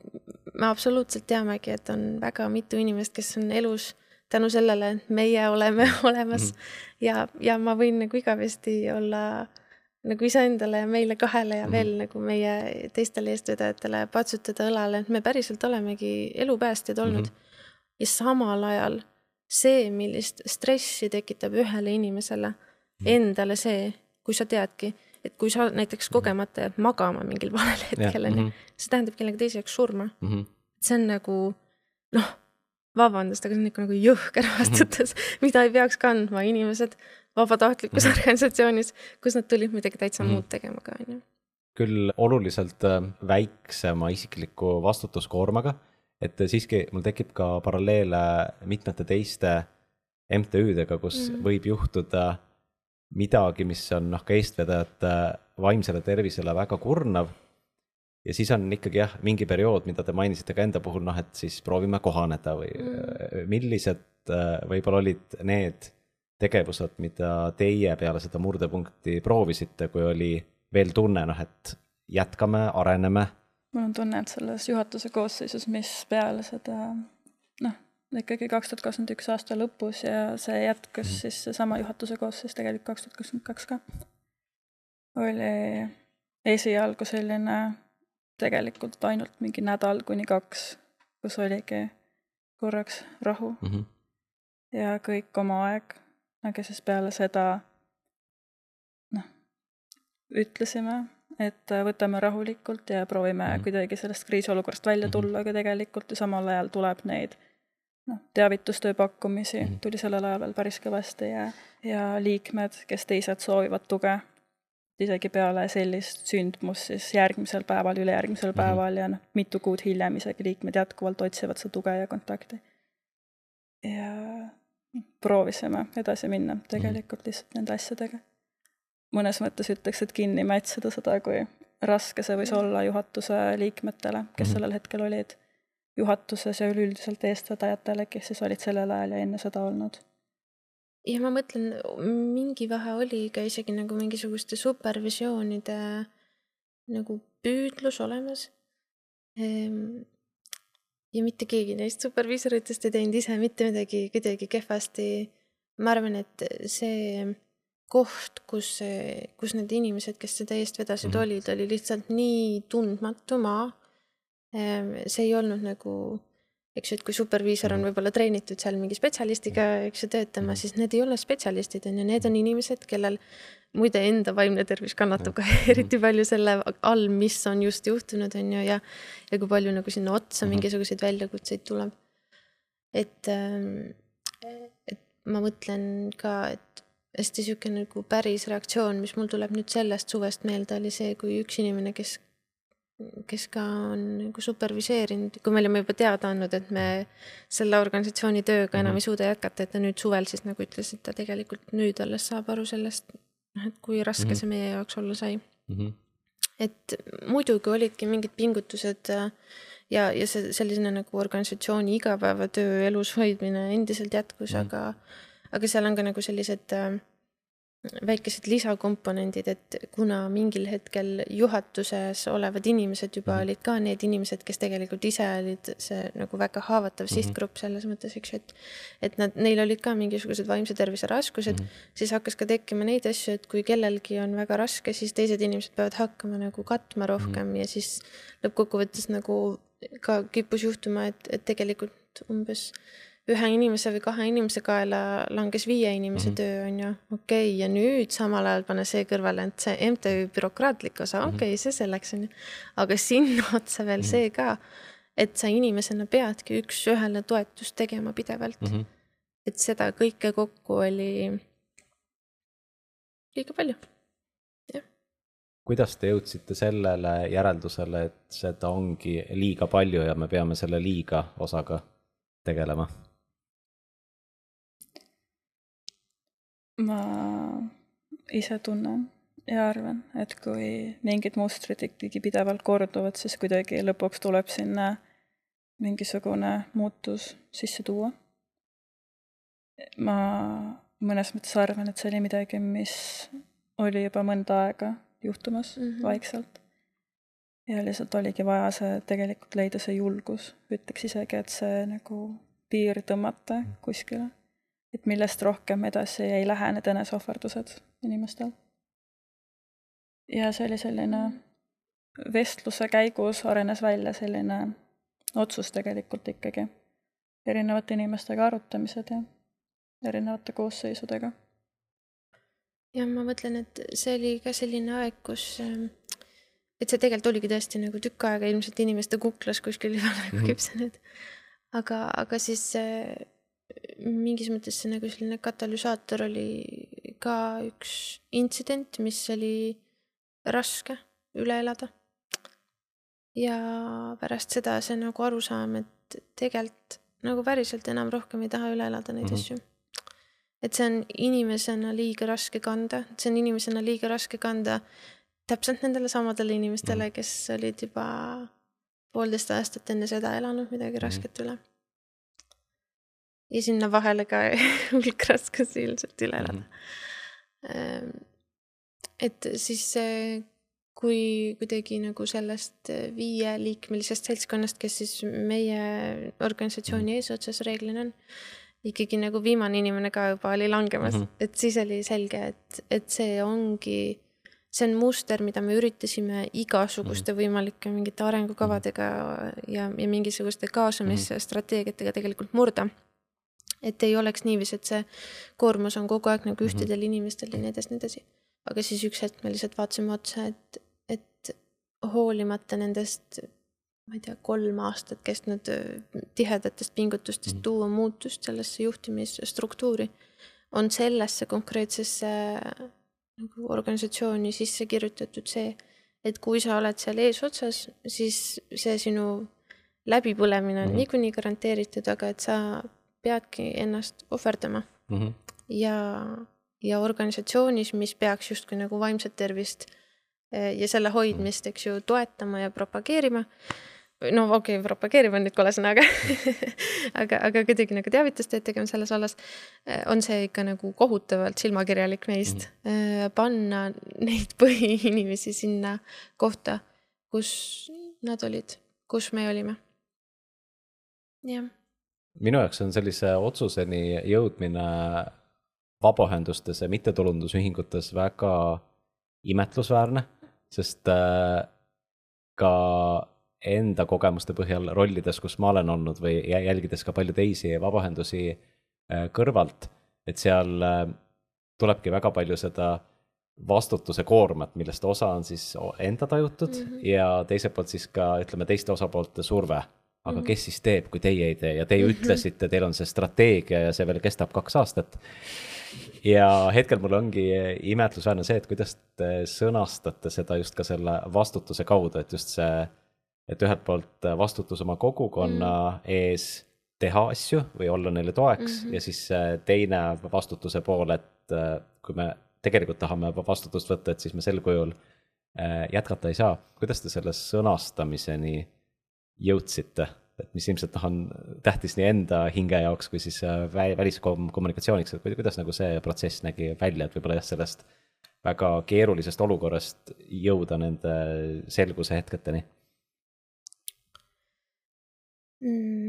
me absoluutselt teamegi, et on väga mitu inimest, kes on elus tänu sellele, et meie oleme [LAUGHS] olemas mm. -hmm. ja, ja ma võin nagu igavesti olla nagu iseendale ja meile kahele ja Mhm. veel nagu meie teistele eestvedajatele patsutada õlale, et me päriselt olemegi elupäästjad olnud mm. -hmm. ja samal ajal see, millist stressi tekitab ühele inimesele Mhm. endale see, kui sa teadki, et kui sa näiteks kogemata jääd magama mingil [LAUGHS] valel hetkel, onju, Mhm. see tähendab kellegi teise jaoks surma. Mhm. see on nagu noh, vabandust, aga see on ikka nagu jõhker Mhm. vastutus, [LAUGHS] mida ei peaks kandma inimesed vabatahtlikus Mhm. organisatsioonis, kus nad tulid midagi täitsa Mhm. muud tegema ka, onju. küll oluliselt äh, väiksema isikliku vastutuskoormaga, et siiski mul tekib ka paralleele mitmete teiste MTÜ-dega, kus Mhm. võib juhtuda midagi, mis on noh, ka eestvedajate vaimsele tervisele väga kurnav. ja siis on ikkagi jah, mingi periood, mida te mainisite ka enda puhul, noh et siis proovime kohaneda või Mhm. millised äh, võib-olla olid need tegevused, mida teie peale seda murdepunkti proovisite, kui oli veel tunne, noh et jätkame, areneme. Mul on tunne, et selles juhatuse koosseisus, mis peale seda noh, ikkagi kaks tuhat kakskümmend üks aasta lõpus ja see jätkus Mhm. mm. siis seesama juhatuse koosseis tegelikult kaks tuhat kakskümmend kaks ka, oli esialgu selline tegelikult ainult mingi nädal kuni kaks, kus oligi korraks rahu Mhm. ja kõik oma aeg, aga siis peale seda noh, ütlesime, et võtame rahulikult ja proovime Mhm. mm. kuidagi sellest kriisiolukorrast välja Mhm. tulla, aga tegelikult ju samal ajal tuleb neid noh, teavitustöö pakkumisi mm Mhm. tuli sellel ajal veel päris kõvasti ja, ja liikmed, kes teised soovivad tuge, isegi peale sellist sündmust siis järgmisel päeval, ülejärgmisel Mhm. päeval ja noh, mitu kuud hiljem isegi liikmed jätkuvalt otsivad seda tuge ja kontakti. ja proovisime edasi minna tegelikult lihtsalt nende asjadega. Mõnes mõttes ütleks, et kinni mätsida seda, kui raske see võis olla juhatuse liikmetele, kes Mhm. sellel hetkel olid juhatuses ja üleüldiselt eestvedajatele, kes siis olid sellel ajal ja enne seda olnud. ja ma mõtlen, mingi vahe oli ka isegi nagu mingisuguste supervisioonide nagu püüdlus olemas. ja mitte keegi neist superviisoritest ei teinud ise mitte midagi kuidagi kehvasti. ma arvan, et see koht, kus, kus need inimesed, kes seda eest vedasid mm, -hmm. olid, oli lihtsalt nii tundmatu maa. see ei olnud nagu eks ju, et kui superviisor on Mhm. võib-olla treenitud seal mingi spetsialistiga, eks ju, töötama, Mhm. siis need ei ole spetsialistid, on ju, need on inimesed, kellel muide enda vaimne tervis kannatab ka Mhm. eriti palju selle all, mis on just juhtunud, on ju, ja ja kui palju nagu sinna otsa mingisuguseid väljakutseid tuleb. et, et ma mõtlen ka, et hästi sihuke nagu päris reaktsioon, mis mul tuleb nüüd sellest suvest meelde, oli see, kui üks inimene, kes kes ka on nagu superviseerinud, kui me olime juba teada andnud, et me selle organisatsiooni tööga enam -hmm. ei suuda jätkata, et ta nüüd suvel siis nagu ütles, et ta tegelikult nüüd alles saab aru sellest, noh, et kui raske mm -hmm. see meie jaoks olla sai mm. -hmm. et muidugi olidki mingid pingutused äh, ja, ja see selline nagu organisatsiooni igapäevatöö elus hoidmine endiselt jätkus mm, -hmm. aga, aga seal on ka nagu sellised äh, väikesed lisakomponendid, et kuna mingil hetkel juhatuses olevad inimesed juba -hmm. olid ka need inimesed, kes tegelikult ise olid see nagu väga haavatav mm -hmm. sihtgrupp selles mõttes, eks ju, et et nad, neil olid ka mingisugused vaimse tervise raskused mm, -hmm. siis hakkas ka tekkima neid asju, et kui kellelgi on väga raske, siis teised inimesed peavad hakkama nagu katma rohkem mm -hmm. ja siis lõppkokkuvõttes nagu ka kippus juhtuma, et, et tegelikult umbes ühe inimese või kahe inimese kaela langes viie inimese mm -hmm. töö, on ju, okei okay,, ja nüüd samal ajal pane see kõrvale, et see MTÜ bürokraatlik osa, mhm. okei okay,, see selleks, on ju. aga sinna [LAUGHS] otsa veel mm -hmm. see ka, et sa inimesena peadki üks-ühele toetust tegema pidevalt mm. -hmm. et seda kõike kokku oli liiga palju, jah. kuidas te jõudsite sellele järeldusele, et seda ongi liiga palju ja me peame selle liiga osaga tegelema? Ma ise tunnen ja arvan, et kui mingid mustrid ikkagi pidevalt korduvad, siis kuidagi lõpuks tuleb sinna mingisugune muutus sisse tuua. ma mõnes mõttes arvan, et see oli midagi, mis oli juba mõnda aega juhtumas mm -hmm. vaikselt. ja lihtsalt oligi vaja see tegelikult leida see julgus, ütleks isegi, et see nagu piir tõmmata kuskile et millest rohkem edasi ei lähe need eneseohverdused inimestel. ja see oli selline vestluse käigus arenes välja selline otsus tegelikult ikkagi, erinevate inimestega arutamised ja erinevate koosseisudega. ja ma mõtlen, et see oli ka selline aeg, kus ähm, et see tegelikult oligi tõesti nagu tükk aega ilmselt inimeste kuklas kuskil [LAUGHS] juba nagu mhm. küpsenud. aga, aga siis mingis mõttes see nagu selline katalüsaator oli ka üks intsident, mis oli raske üle elada. ja pärast seda see nagu arusaam, et tegelikult nagu päriselt enam rohkem ei taha üle elada neid mm -hmm. asju. et see on inimesena liiga raske kanda, see on inimesena liiga raske kanda täpselt nendele samadele inimestele, mhm. kes olid juba poolteist aastat enne seda elanud midagi -hmm. rasket üle ja sinna vahele ka [LAUGHS] hulk raskusi ilmselt üle elada mm. -hmm. et siis kui kuidagi nagu sellest viieliikmelisest seltskonnast, kes siis meie organisatsiooni mhm. eesotsas reeglina on, ikkagi nagu viimane inimene ka juba oli langemas mm, -hmm. et siis oli selge, et, et see ongi, see on muster, mida me üritasime igasuguste mm võimalike mingite arengukavadega ja, ja mingisuguste kaasamisstrateegiatega tegelikult murda et ei oleks niiviisi, et see koormus on kogu aeg nagu mhm. ühtedel inimestel ja nii edasi, nii edasi. aga siis üks hetk me lihtsalt vaatasime otsa, et, et hoolimata nendest, ma ei tea, kolm aastat kestnud tihedatest pingutustest mm. tuua muutust sellesse juhtimisstruktuuri, on sellesse konkreetsesse nagu organisatsiooni sisse kirjutatud see, et kui sa oled seal eesotsas, siis see sinu läbipõlemine on mm -hmm. niikuinii garanteeritud, aga et sa peadki ennast ohverdama mm. -hmm. ja, ja organisatsioonis, mis peaks justkui nagu vaimset tervist eh, ja selle hoidmist, eks ju, toetama ja propageerima. no okei okay,, propageerima on nüüd kole sõna, aga [LAUGHS] aga, aga kuidagi nagu teavitustööd tegema selles vallas, eh, on see ikka nagu kohutavalt silmakirjalik meist mm. -hmm. panna neid [LAUGHS] põhiinimesi sinna kohta, kus nad olid, kus me olime. jah minu jaoks on sellise otsuseni jõudmine vabaühendustes ja mittetulundusühingutes väga imetlusväärne, sest äh, ka enda kogemuste põhjal rollides, kus ma olen olnud või jälgides ka palju teisi vabaühendusi äh, kõrvalt, et seal äh, tulebki väga palju seda vastutuse koormat, millest osa on siis enda tajutud mm -hmm. ja teiselt poolt siis ka ütleme, teiste osapoolte surve aga Mhm. kes siis teeb, kui teie ei tee ja teie Mhm. ütlesite, teil on see strateegia ja see veel kestab kaks aastat. ja hetkel mul ongi imetlusväärne see, et kuidas te sõnastate seda just ka selle vastutuse kaudu, et just see, et ühelt poolt vastutus oma kogukonna mm. ees teha asju või olla neile toeks mm. -hmm. ja siis see teine vastutuse pool, et äh, kui me tegelikult tahame vastutust võtta, et siis me sel kujul äh, jätkata ei saa. kuidas te selle sõnastamiseni jõudsite, et mis ilmselt noh, on tähtis nii enda hinge jaoks kui siis äh, vä- väliskommunikatsiooniks, et kuidas nagu see protsess nägi välja, et võib-olla jah, sellest väga keerulisest olukorrast jõuda nende selguse hetketeni mm.?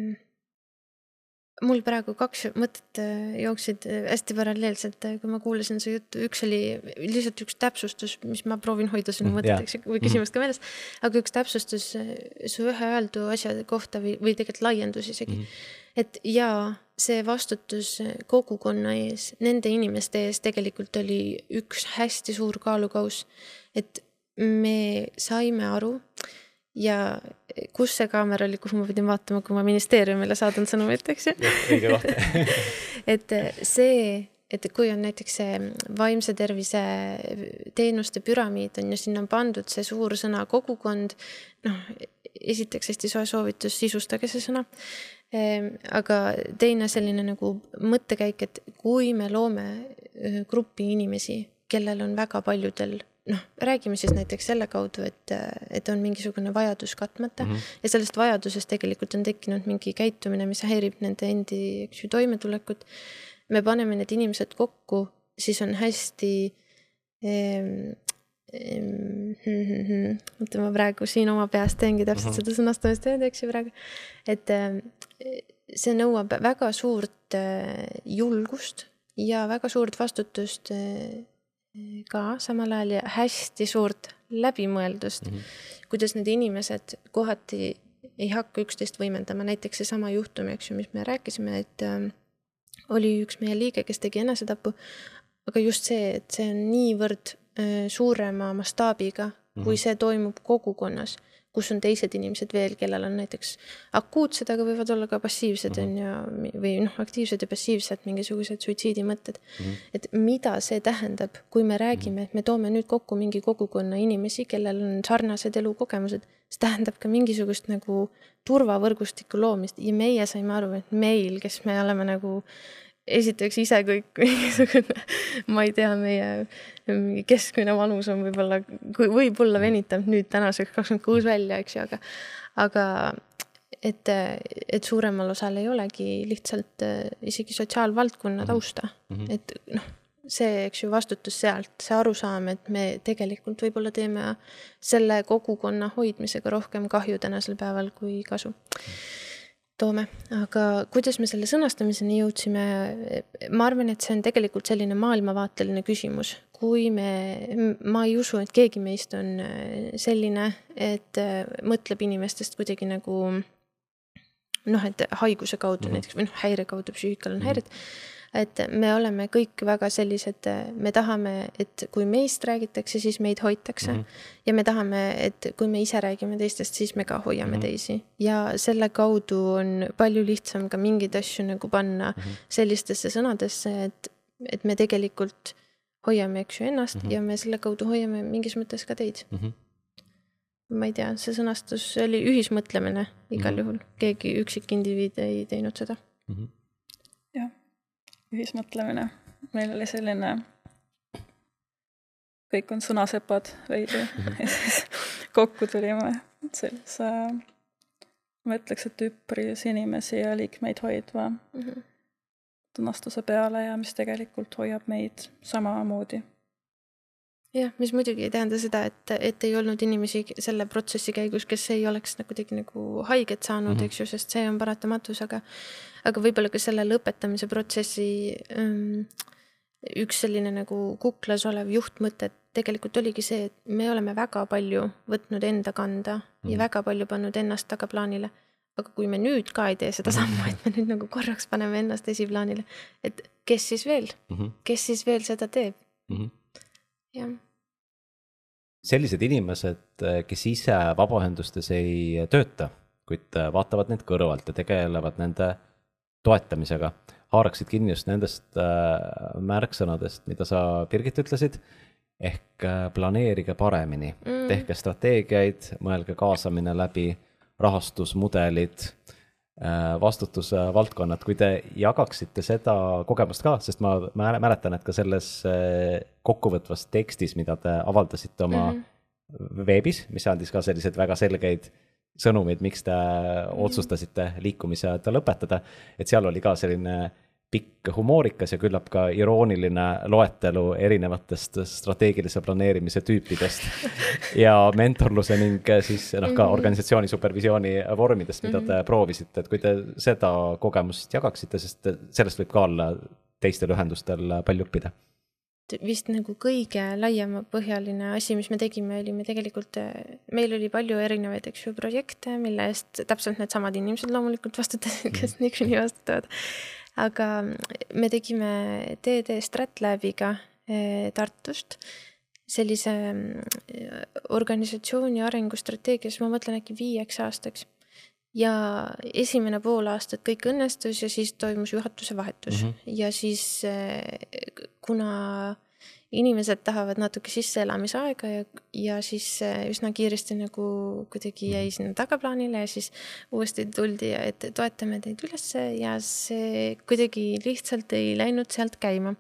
Mul praegu kaks mõtet äh, jooksid äh, hästi paralleelselt, äh, kui ma kuulasin su juttu, üks oli lihtsalt üks täpsustus, mis ma proovin hoida sinu Mm, mõtet, eks ju, või küsimust ka meeles. aga üks täpsustus äh, su ühe öeldu asja kohta või, või tegelikult laiendus isegi mm. -hmm. et jaa, see vastutus äh, kogukonna ees, nende inimeste ees tegelikult oli üks hästi suur kaalukauss. et me saime aru ja kus see kaamera oli, kuhu ma pidin vaatama, kui ma ministeeriumile saadan sõnumit, eks ju õige koht [LAUGHS] et see, et kui on näiteks see vaimse tervise teenuste püramiid on ju, sinna on pandud see suur sõna kogukond. noh, esiteks hästi soe soovitus, sisustage see sõna. aga teine selline nagu mõttekäik, et kui me loome grupi inimesi, kellel on väga paljudel noh, räägime siis näiteks selle kaudu, et, et on mingisugune vajadus katmata mm -hmm. ja sellest vajadusest tegelikult on tekkinud mingi käitumine, mis häirib nende endi, eks ju, toimetulekut. me paneme need inimesed kokku, siis on hästi ehm, ehm, [LAUGHS] oota, ma praegu siin oma peas teengi täpselt Mhm. seda sõnastamist tööd, eks ju, praegu. et ehm, see nõuab väga suurt eh, julgust ja väga suurt vastutust eh, ka samal ajal ja hästi suurt läbimõeldust mm, -hmm. kuidas need inimesed kohati ei hakka üksteist võimendama, näiteks seesama juhtum, eks ju, mis me rääkisime, et äh, oli üks meie liige, kes tegi enesetapu, aga just see, et see on niivõrd äh, suurema mastaabiga mm, -hmm. kui see toimub kogukonnas, kus on teised inimesed veel, kellel on näiteks akuutsed, aga võivad olla ka passiivsed on Mhm. ju, või noh, aktiivsed ja passiivsed mingisugused suitsiidimõtted mm. -hmm. et mida see tähendab, kui me räägime, et me toome nüüd kokku mingi kogukonna inimesi, kellel on sarnased elukogemused, see tähendab ka mingisugust nagu turvavõrgustiku loomist ja meie saime aru, et meil, kes me oleme nagu esiteks ise kõik [LAUGHS] mingisugune, ma ei tea, meie mingi keskmine vanus on võib-olla, võib-olla venitab nüüd tänaseks kakskümmend kuus välja, eks ju, aga, aga et, et suuremal osal ei olegi lihtsalt äh, isegi sotsiaalvaldkonna tausta. Mm, -hmm. et noh, see, eks ju, vastutus sealt, see arusaam, et me tegelikult võib-olla teeme selle kogukonna hoidmisega rohkem kahju tänasel päeval kui kasu toome, aga kuidas me selle sõnastamiseni jõudsime, ma arvan, et see on tegelikult selline maailmavaateline küsimus, kui me, ma ei usu, et keegi meist on selline, et mõtleb inimestest kuidagi nagu noh, et haiguse kaudu mm -hmm. näiteks või noh, häire kaudu, psüühikal on häired mm. -hmm et me oleme kõik väga sellised, me tahame, et kui meist räägitakse, siis meid hoitakse mm. -hmm. ja me tahame, et kui me ise räägime teistest, siis me ka hoiame mm -hmm. teisi ja selle kaudu on palju lihtsam ka mingeid asju nagu panna mm -hmm. sellistesse sõnadesse, et, et me tegelikult hoiame, eks ju, ennast mm -hmm. ja me selle kaudu hoiame mingis mõttes ka teid mm. -hmm ma ei tea, see sõnastus oli ühismõtlemine igal mm -hmm. juhul, keegi üksikindiviid ei teinud seda mm. -hmm ühismõtlemine. meil oli selline, kõik on sõnasepad veidi ja siis kokku tulime sellise, ma ütleks, et üpris inimesi ja liikmeid hoidva mm -hmm. sõnastuse peale ja mis tegelikult hoiab meid samamoodi jah, mis muidugi ei tähenda seda, et, et ei olnud inimesi selle protsessi käigus, kes ei oleks nagu kuidagi nagu haiget saanud mm, -hmm. eks ju, sest see on paratamatus, aga aga võib-olla ka selle lõpetamise protsessi um, üks selline nagu kuklas olev juhtmõte tegelikult oligi see, et me oleme väga palju võtnud enda kanda mm -hmm. ja väga palju pannud ennast tagaplaanile. aga kui me nüüd ka ei tee seda sammu, et me nüüd nagu korraks paneme ennast esiplaanile, et kes siis veel mm, -hmm. kes siis veel seda teeb mm? -hmm jah. sellised inimesed, kes ise vabaühendustes ei tööta, kuid äh, vaatavad neid kõrvalt ja tegelevad nende toetamisega. haaraksid kinni just nendest äh, märksõnadest, mida sa, Birgit, ütlesid, ehk planeerige paremini mm., tehke strateegiaid, mõelge kaasamine läbi, rahastusmudelid vastutusvaldkonnad, kui te jagaksite seda kogemust ka, sest ma mäletan, et ka selles kokkuvõtvas tekstis, mida te avaldasite oma mm -hmm veebis, mis andis ka selliseid väga selgeid sõnumeid, miks te mm. otsustasite liikumise lõpetada. et seal oli ka selline pikk humoorikas ja küllap ka irooniline loetelu erinevatest strateegilise planeerimise tüüpidest [LAUGHS] ja mentorluse ning siis noh, ka mhm. organisatsiooni supervisiooni vormidest, mida te mhm. proovisite, et kui te seda kogemust jagaksite, sest sellest võib ka olla teistel ühendustel palju õppida vist nagu kõige laiemapõhjaline asi, mis me tegime, oli me tegelikult, meil oli palju erinevaid, eks ju, projekte, mille eest täpselt needsamad inimesed loomulikult vastutasid, kes mm. niikuinii vastutavad. Aga me tegime TD Stratlabiga eh, Tartust. Sellise eh, organisatsiooni arengustrateegias, ma mõtlen äkki viieks aastaks. Ja esimene pool aastat kõik õnnestus ja siis toimus juhatuse vahetus. Mm -hmm. ja siis eh, kuna inimesed tahavad natuke sisseelamisaega ja, ja siis eh, üsna kiiresti nagu kuidagi jäi mhm. sinna tagaplaanile ja siis uuesti tuldi, et toetame teid ülesse ja see kuidagi lihtsalt ei läinud sealt käima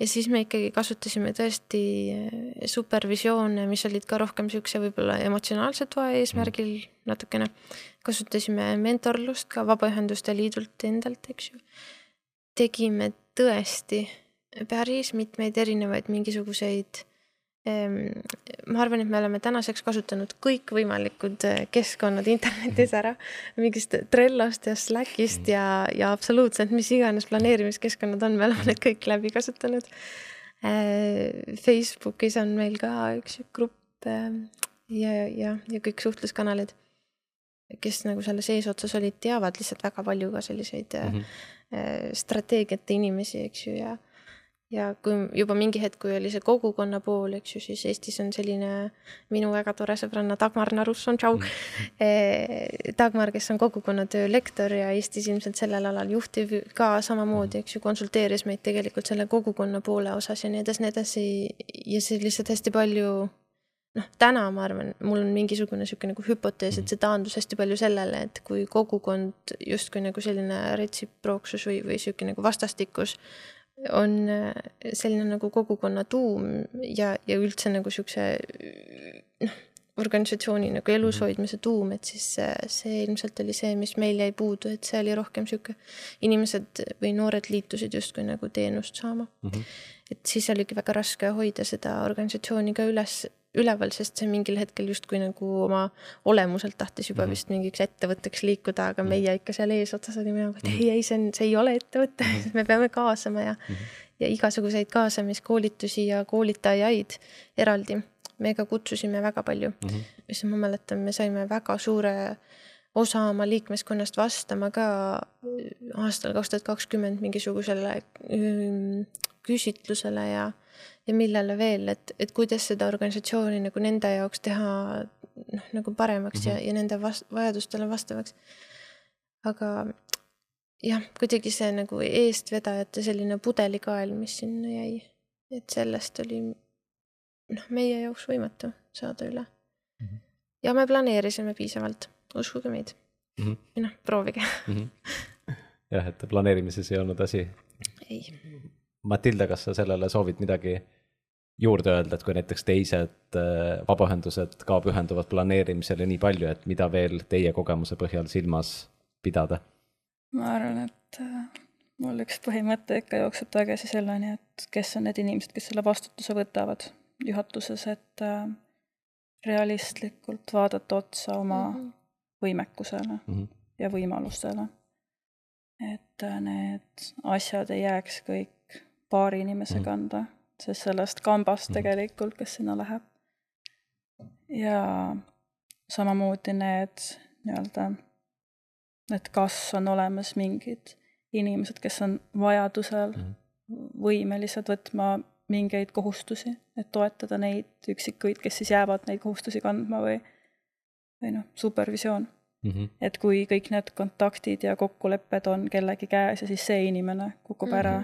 ja siis me ikkagi kasutasime tõesti eh, supervisioone, mis olid ka rohkem siukse võib-olla emotsionaalse toe eesmärgil mm. natukene kasutasime mentorlust ka Vabaühenduste Liidult endalt, eks ju. tegime tõesti päris mitmeid erinevaid mingisuguseid ehm, ma arvan, et me oleme tänaseks kasutanud kõikvõimalikud eh, keskkonnad internetis ära, mingist Trellost ja Slackist ja, ja absoluutselt mis iganes planeerimiskeskkonnad on, me oleme need kõik läbi kasutanud. Eh, Facebookis on meil ka üks grupp ehm, ja, ja, ja kõik suhtluskanalid kes nagu selles eesotsas olid, teavad lihtsalt väga palju ka selliseid mm -hmm. strateegiate inimesi, eks ju, ja ja kui juba mingi hetk, kui oli see kogukonna pool, eks ju, siis Eestis on selline minu väga tore sõbranna Dagmar Narusson, tšau mm. -hmm. [LAUGHS] Dagmar, kes on kogukonnatöö lektor ja Eestis ilmselt sellel alal juhtiv ka samamoodi, eks ju, konsulteeris meid tegelikult selle kogukonna poole osas ja nii edasi, nii edasi. ja see lihtsalt hästi palju noh, täna ma arvan, mul on mingisugune sihuke nagu hüpotees, et mhm. see taandus hästi palju sellele, et kui kogukond justkui nagu selline retsiprooksus või, või sihuke nagu vastastikus on äh, selline nagu kogukonna tuum ja, ja üldse nagu siukse noh, organisatsiooni nagu elus mhm. hoidmise tuum, et siis see, see ilmselt oli see, mis meil jäi puudu, et see oli rohkem sihuke, inimesed või noored liitusid justkui nagu teenust saama mm. -hmm. et siis oligi väga raske hoida seda organisatsiooni ka üles üleval, sest see mingil hetkel justkui nagu oma olemuselt tahtis juba mm -hmm. vist mingiks ettevõtteks liikuda, aga mm -hmm. meie ikka seal eesotsas olime nagu, et mhm. ei, ei, see on, see ei ole ettevõte mm, -hmm. [LAUGHS] me peame kaasama ja mm, -hmm. ja igasuguseid kaasamiskoolitusi ja koolitajaid eraldi. me ka kutsusime väga palju mm, -hmm. mis ma mäletan, me saime väga suure osa oma liikmeskonnast vastama ka aastal kaks tuhat kakskümmend mingisugusele küsitlusele ja ja millele veel, et, et kuidas seda organisatsiooni nagu nende jaoks teha noh, nagu paremaks mm -hmm. ja, mhm. ja nende vast-, vajadustele vastavaks. aga jah, kuidagi see nagu eestvedajate selline pudelikael, mis sinna jäi, et sellest oli noh, meie jaoks võimatu saada üle mm. -hmm. ja me planeerisime piisavalt, uskuge meid mm. -hmm. või noh, proovige mm. -hmm. [LAUGHS] jah, et planeerimises ei olnud asi. ei. Matilda, kas sa sellele soovid midagi juurde öelda, et kui näiteks teised äh, vabaühendused ka pühenduvad planeerimisele nii palju, et mida veel teie kogemuse põhjal silmas pidada? ma arvan, et äh, mul üks põhimõte ikka jookseb tagasi selleni, et kes on need inimesed, kes selle vastutuse võtavad juhatuses, et äh, realistlikult vaadata otsa oma mm -hmm. võimekusele mm -hmm. ja võimalustele. et need asjad ei jääks kõik paari inimese mm kanda sest sellest kambast mhm. tegelikult, kes sinna läheb. ja samamoodi need nii-öelda, et kas on olemas mingid inimesed, kes on vajadusel mm võimelised võtma mingeid kohustusi, et toetada neid üksikuid, kes siis jäävad neid kohustusi kandma või, või noh, supervisioon mm. -hmm. et kui kõik need kontaktid ja kokkulepped on kellegi käes ja siis see inimene kukub mm -hmm. ära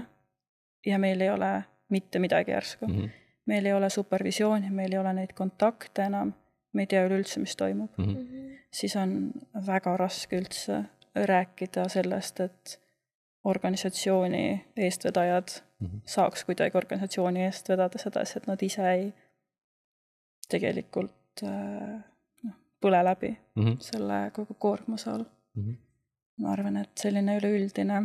ja meil ei ole mitte midagi järsku mm. -hmm. meil ei ole supervisiooni, meil ei ole neid kontakte enam, me ei tea üleüldse, mis toimub mm. -hmm. siis on väga raske üldse rääkida sellest, et organisatsiooni eestvedajad mm -hmm. saaks kuidagi organisatsiooni eest vedada sedasi, et nad ise ei tegelikult äh, noh, põle läbi mm -hmm. selle kogu koormuse all mm. -hmm. ma arvan, et selline üleüldine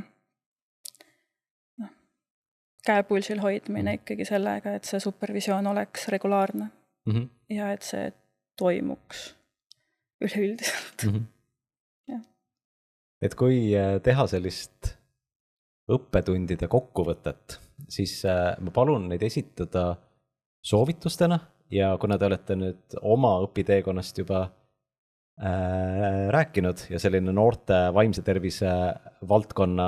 käepulsil hoidmine -hmm. ikkagi sellega, et see supervisioon oleks regulaarne mm -hmm. ja et see toimuks üleüldiselt mm. -hmm. [LAUGHS] jah. et kui äh, teha sellist õppetundide kokkuvõtet, siis äh, ma palun neid esitada soovitustena ja kuna te olete nüüd oma õpiteekonnast juba äh, rääkinud ja selline noorte vaimse tervise valdkonna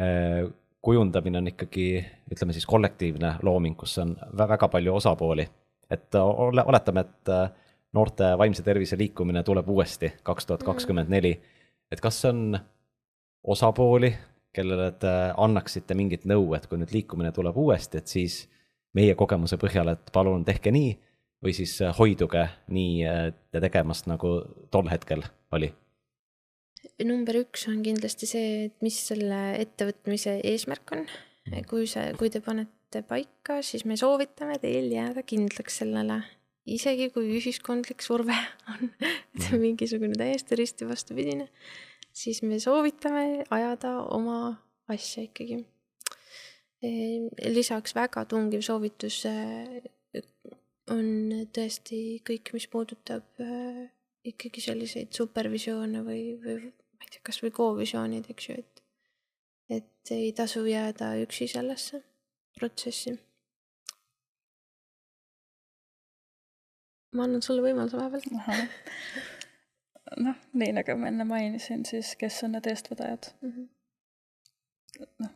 äh, kujundamine on ikkagi, ütleme siis kollektiivne looming, kus on väga palju osapooli. et ole, oletame, et äh, noorte vaimse tervise liikumine tuleb uuesti kaks tuhat kakskümmend neli, et kas on osapooli, kellele te annaksite mingit nõu, et kui nüüd liikumine tuleb uuesti, et siis meie kogemuse põhjal, et palun tehke nii või siis hoiduge nii äh, tegemast, nagu tol hetkel oli? Number üks on kindlasti see, et mis selle ettevõtmise eesmärk on. Mm. kui see, kui te panete paika, siis me soovitame teil jääda kindlaks sellele, isegi kui ühiskondlik surve [LAUGHS] on mm. mingisugune täiesti risti vastupidine siis me soovitame ajada oma asja ikkagi. Ehm, lisaks väga tungiv soovitus äh, on tõesti kõik, mis puudutab äh, ikkagi selliseid supervisioone või, või ma ei tea, kasvõi co-visioonid, eks ju, et, et ei tasu jääda üksi sellesse protsessi. ma annan sulle võimaluse vahepeal noh, nii nagu ma enne mainisin, siis kes on need eestvedajad mm -hmm.? noh,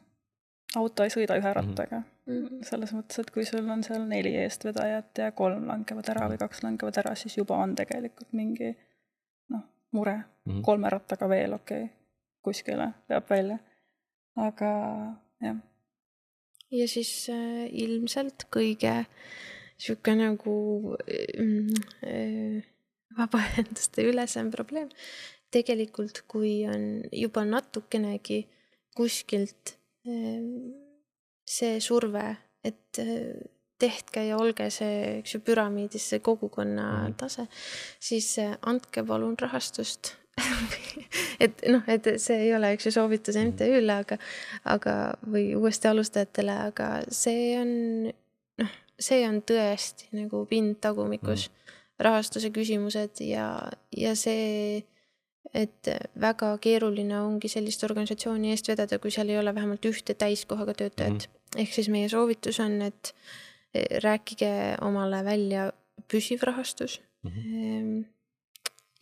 auto ei sõida ühe mhm. rattaga mm. -hmm. selles mõttes, et kui sul on seal neli eestvedajat ja kolm langevad ära või kaks langevad ära, siis juba on tegelikult mingi noh, mure mm. -hmm. kolme rattaga veel, okei okay., kuskile peab välja. aga jah. ja siis äh, ilmselt kõige sihuke nagu äh, vabaühenduste ülesem probleem. tegelikult, kui on juba natukenegi kuskilt ehm, see surve, et eh, tehke ja olge see, eks ju, püramiidis see kogukonna mm. tase, siis eh, andke palun rahastust. [LAUGHS] Et noh, et see ei ole, eks ju, soovitus MTÜ-le, aga, aga, või uuesti alustajatele, aga see on, noh, see on tõesti nagu pind tagumikus. Mm rahastuse küsimused ja, ja see, et väga keeruline ongi sellist organisatsiooni eest vedada, kui seal ei ole vähemalt ühte täiskohaga töötajat mm. -hmm. ehk siis meie soovitus on, et eh, rääkige omale välja püsiv rahastus mm. -hmm.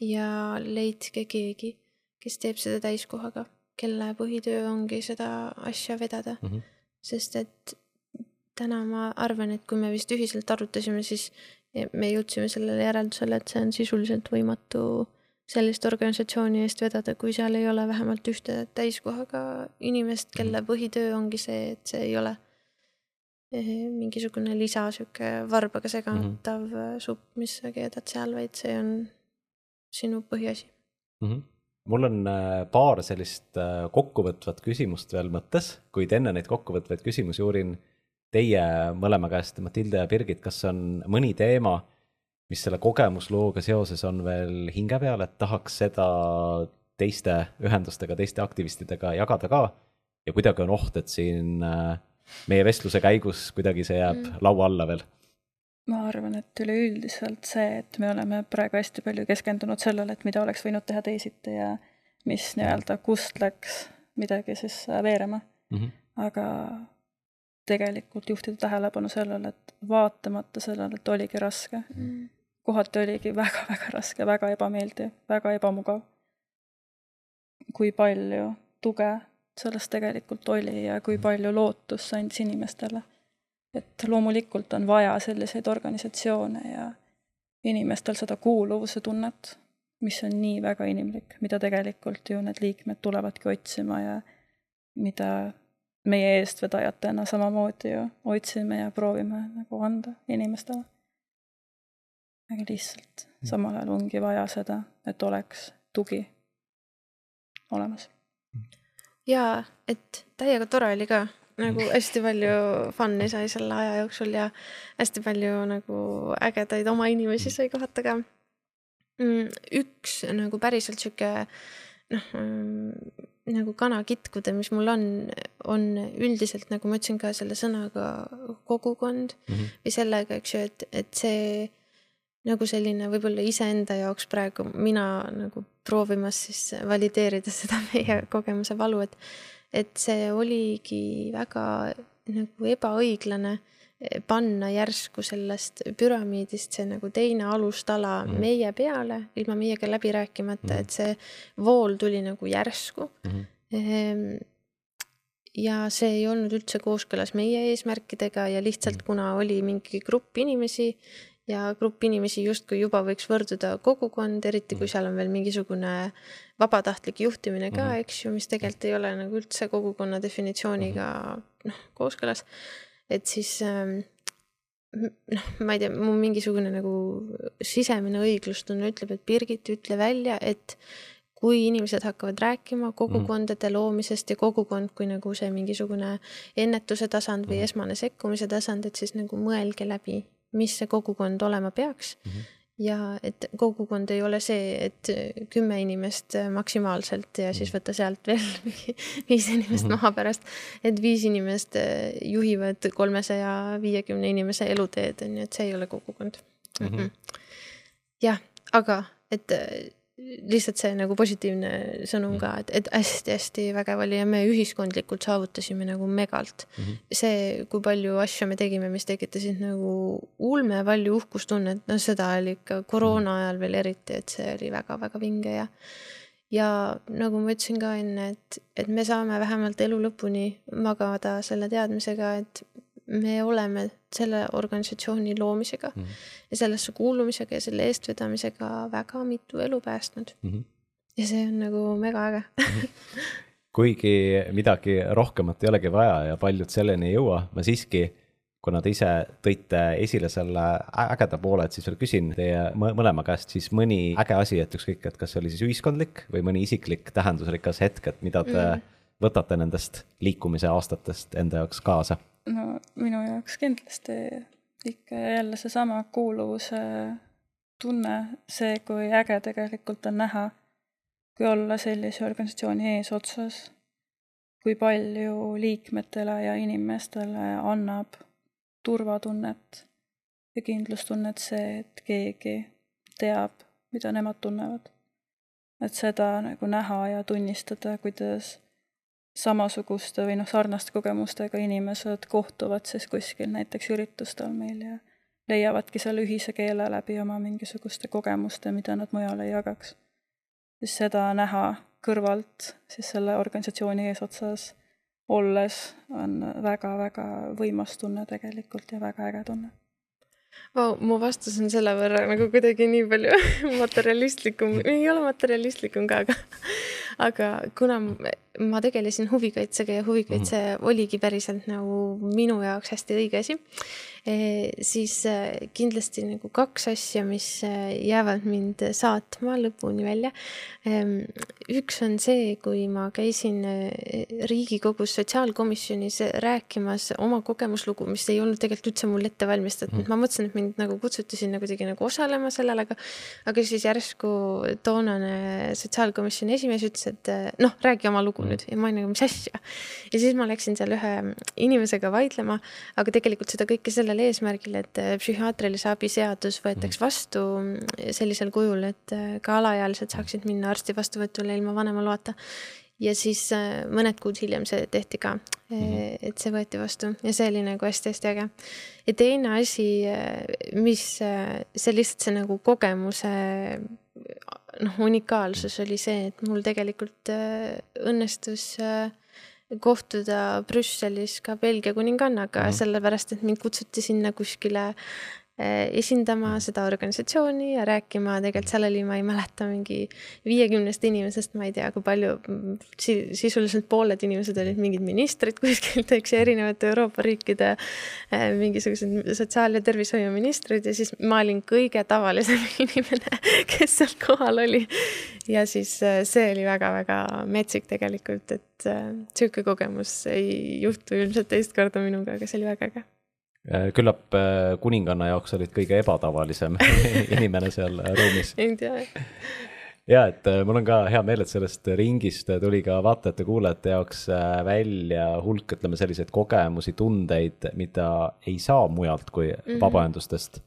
ja leidke keegi, kes teeb seda täiskohaga, kelle põhitöö ongi seda asja vedada mm. -hmm. sest et täna ma arvan, et kui me vist ühiselt arutasime, siis me jõudsime sellele järeldusele, et see on sisuliselt võimatu sellist organisatsiooni eest vedada, kui seal ei ole vähemalt ühte täiskohaga inimest, kelle mhm. põhitöö ongi see, et see ei ole eh, mingisugune lisa sihuke varbaga segatav mm -hmm. supp, mis sa keedad seal, vaid see on sinu põhiasi mm. -hmm. mul on äh, paar sellist kokkuvõtvat küsimust veel mõttes, kuid enne neid kokkuvõtvaid küsimusi uurin teie mõlema käest, Matilda ja Birgit, kas on mõni teema, mis selle kogemuslooga seoses on veel hinge peal, et tahaks seda teiste ühendustega, teiste aktivistidega jagada ka ja kuidagi on oht, et siin äh, meie vestluse käigus kuidagi see jääb mm. laua alla veel? ma arvan, et üleüldiselt see, et me oleme praegu hästi palju keskendunud sellele, et mida oleks võinud teha teisiti ja mis nii-öelda, kust läks midagi siis veerema mm. -hmm. aga tegelikult juhtida tähelepanu sellele, et vaatamata sellele, et oligi raske mm., kohati oligi väga-väga raske, väga ebameeldiv, väga ebamugav. kui palju tuge sellest tegelikult oli ja kui palju lootust see andis inimestele. et loomulikult on vaja selliseid organisatsioone ja inimestel seda kuuluvuse tunnet, mis on nii väga inimlik, mida tegelikult ju need liikmed tulevadki otsima ja mida meie eestvedajatena samamoodi ju otsime ja proovime nagu anda inimestele. Aga lihtsalt samal ajal ongi vaja seda, et oleks tugi olemas. jaa, et täiega tore oli ka, nagu hästi palju fun'i sai selle aja jooksul ja hästi palju nagu ägedaid oma inimesi sai kohata ka. Mm, üks nagu päriselt sihuke noh mm, nagu kanakitkude, mis mul on, on üldiselt nagu ma ütlesin ka selle sõnaga kogukond mm -hmm. või sellega, eks ju, et, et see nagu selline võib-olla iseenda jaoks praegu mina nagu proovimas siis valideerida [LAUGHS] seda meie kogemuse valu, et, et see oligi väga nagu ebaõiglane panna järsku sellest püramiidist see nagu teine alustala mm -hmm. meie peale, ilma meiega läbi rääkimata mm, -hmm. et see vool tuli nagu järsku mm. -hmm. ja see ei olnud üldse kooskõlas meie eesmärkidega ja lihtsalt -hmm. kuna oli mingi grupp inimesi ja grupp inimesi justkui juba võiks võrduda kogukond, eriti kui mhm. seal on veel mingisugune vabatahtlik juhtimine ka -hmm. eks ju, mis tegelikult ei ole nagu üldse kogukonna definitsiooniga noh, kooskõlas. Et siis ähm, noh, ma ei tea, mu mingisugune nagu sisemine õiglustunne ütleb, et Birgit, ütle välja, et kui inimesed hakkavad rääkima kogukondade loomisest ja kogukond kui nagu see mingisugune ennetuse tasand või esmane sekkumise tasand, et siis nagu mõelge läbi, mis see kogukond olema peaks mm. -hmm ja et kogukond ei ole see, et kümme inimest maksimaalselt ja siis mhm. võtta sealt veel [LAUGHS] viis inimest mm -hmm. maha pärast. et viis inimest äh, juhivad kolmesaja viiekümne inimese eluteed, on ju, et see ei ole kogukond mm. -hmm. jah, aga et äh, lihtsalt see nagu positiivne sõnum ka, et, et hästi-hästi vägev oli ja me ühiskondlikult saavutasime nagu megalt mm. -hmm. see, kui palju asju me tegime, mis tekitasid nagu ulme palju uhkustunnet, no seda oli ikka koroona ajal veel eriti, et see oli väga-väga vinge ja ja nagu ma ütlesin ka enne, et, et me saame vähemalt elu lõpuni magada selle teadmisega, et me oleme selle organisatsiooni loomisega mm -hmm. ja sellesse kuulumisega ja selle eestvedamisega väga mitu elu päästnud mm. -hmm. ja see on nagu mega äge. -hmm. kuigi midagi rohkemat ei olegi vaja ja paljud selleni ei jõua, ma siiski, kuna te ise tõite esile selle ägeda poole, et siis veel küsin teie mõlema käest siis mõni äge asi, et ükskõik, et kas see oli siis ühiskondlik või mõni isiklik tähendusrikas hetk, et mida te mm. võtate nendest liikumise aastatest enda jaoks kaasa no minu jaoks kindlasti ikka jälle seesama kuuluvuse tunne, see, kui äge tegelikult on näha, kui olla sellise organisatsiooni eesotsas, kui palju liikmetele ja inimestele annab turvatunnet ja kindlustunnet see, et keegi teab, mida nemad tunnevad. et seda nagu näha ja tunnistada, kuidas samasuguste või noh, sarnaste kogemustega inimesed kohtuvad siis kuskil näiteks üritustel meil ja leiavadki seal ühise keele läbi oma mingisuguste kogemuste, mida nad mujal ei jagaks. siis seda näha kõrvalt siis selle organisatsiooni eesotsas olles on väga-väga võimas tunne tegelikult ja väga äge tunne Vau, mu vastus on selle võrra nagu kuidagi nii palju [LAUGHS] materjalistlikum, ei ole materjalistlikum ka, aga aga kuna ma tegelesin huvikaitsega ja huvikaitse mm -hmm. oligi päriselt nagu minu jaoks hästi õige asi, e, siis e, kindlasti nagu kaks asja, mis e, jäävad mind saatma lõpuni välja. üks on see, kui ma käisin Riigikogus sotsiaalkomisjonis rääkimas oma kogemuslugu, mis ei olnud tegelikult üldse mul ette valmistatud mm, -hmm. ma mõtlesin, et mind nagu kutsuti sinna kuidagi nagu osalema sellel, aga aga siis järsku toonane sotsiaalkomisjoni esimees ütles, et noh, räägi oma lugu mm. nüüd ja ma olin nagu, mis asja. ja siis ma läksin seal ühe inimesega vaidlema, aga tegelikult seda kõike sellel eesmärgil, et äh, psühhiaatrilise abi seadus võetaks mm. vastu sellisel kujul, et äh, ka alaealised saaksid minna arsti vastuvõtule ilma vanema loata ja siis äh, mõned kuud hiljem see tehti ka mm, -hmm. et see võeti vastu ja see oli nagu hästi-hästi äge. ja teine asi, mis see lihtsalt see nagu kogemuse noh, unikaalsus oli see, et mul tegelikult äh, õnnestus äh, kohtuda Brüsselis ka Belgia kuningannaga mm, -hmm. sellepärast et mind kutsuti sinna kuskile esindama seda organisatsiooni ja rääkima, tegelikult seal oli, ma ei mäleta, mingi viiekümnest inimesest, ma ei tea, kui palju, sisuliselt pooled inimesed olid mingid ministrid kuskilt, [LAUGHS] eks ju, erinevate Euroopa riikide eh, mingisugused sotsiaal- ja tervishoiuministrid ja siis ma olin kõige tavalisem [LAUGHS] inimene, kes seal kohal oli. ja siis eh, see oli väga-väga metsik tegelikult, et sihuke kogemus ei juhtu ilmselt teist korda minuga, aga see oli väga äge küllap äh, kuninganna jaoks olid kõige ebatavalisem [LAUGHS] inimene seal ruumis. ei tea. ja et äh, mul on ka hea meel, et sellest ringist tuli ka vaatajate-kuulajate jaoks välja hulk, ütleme selliseid kogemusi, tundeid, mida ei saa mujalt kui mm -hmm. vabaühendustest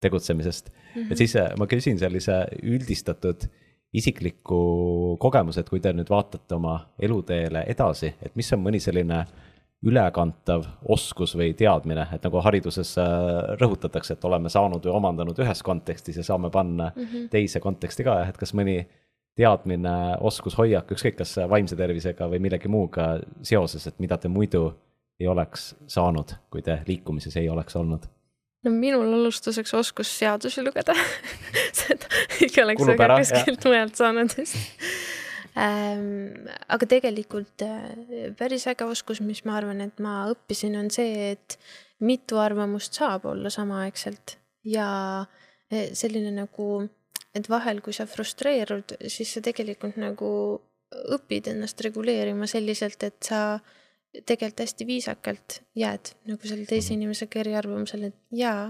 tegutsemisest mm. -hmm. et siis ma küsin sellise üldistatud isikliku kogemuse, et kui te nüüd vaatate oma eluteele edasi, et mis on mõni selline äh, ülekantav oskus või teadmine, et nagu hariduses äh, rõhutatakse, et oleme saanud või omandanud ühes kontekstis ja saame panna mm -hmm. teise konteksti ka, et kas mõni teadmine, oskus, hoiak, ükskõik kas vaimse tervisega või millegi muuga seoses, et mida te muidu ei oleks saanud, kui te liikumises ei oleks olnud? no minul alustuseks oskus seadusi lugeda [LAUGHS] seda ei oleks väga kuskilt mujalt saanud vist. [LAUGHS] aga tegelikult äh, päris äge oskus, mis ma arvan, et ma õppisin, on see, et mitu arvamust saab olla samaaegselt. Ja äh, selline nagu, et vahel, kui sa frustreerud, siis sa tegelikult nagu õpid ennast reguleerima selliselt, et sa tegelikult hästi viisakalt jääd nagu selle teise mhm. inimesega eriarvamusele, et jaa,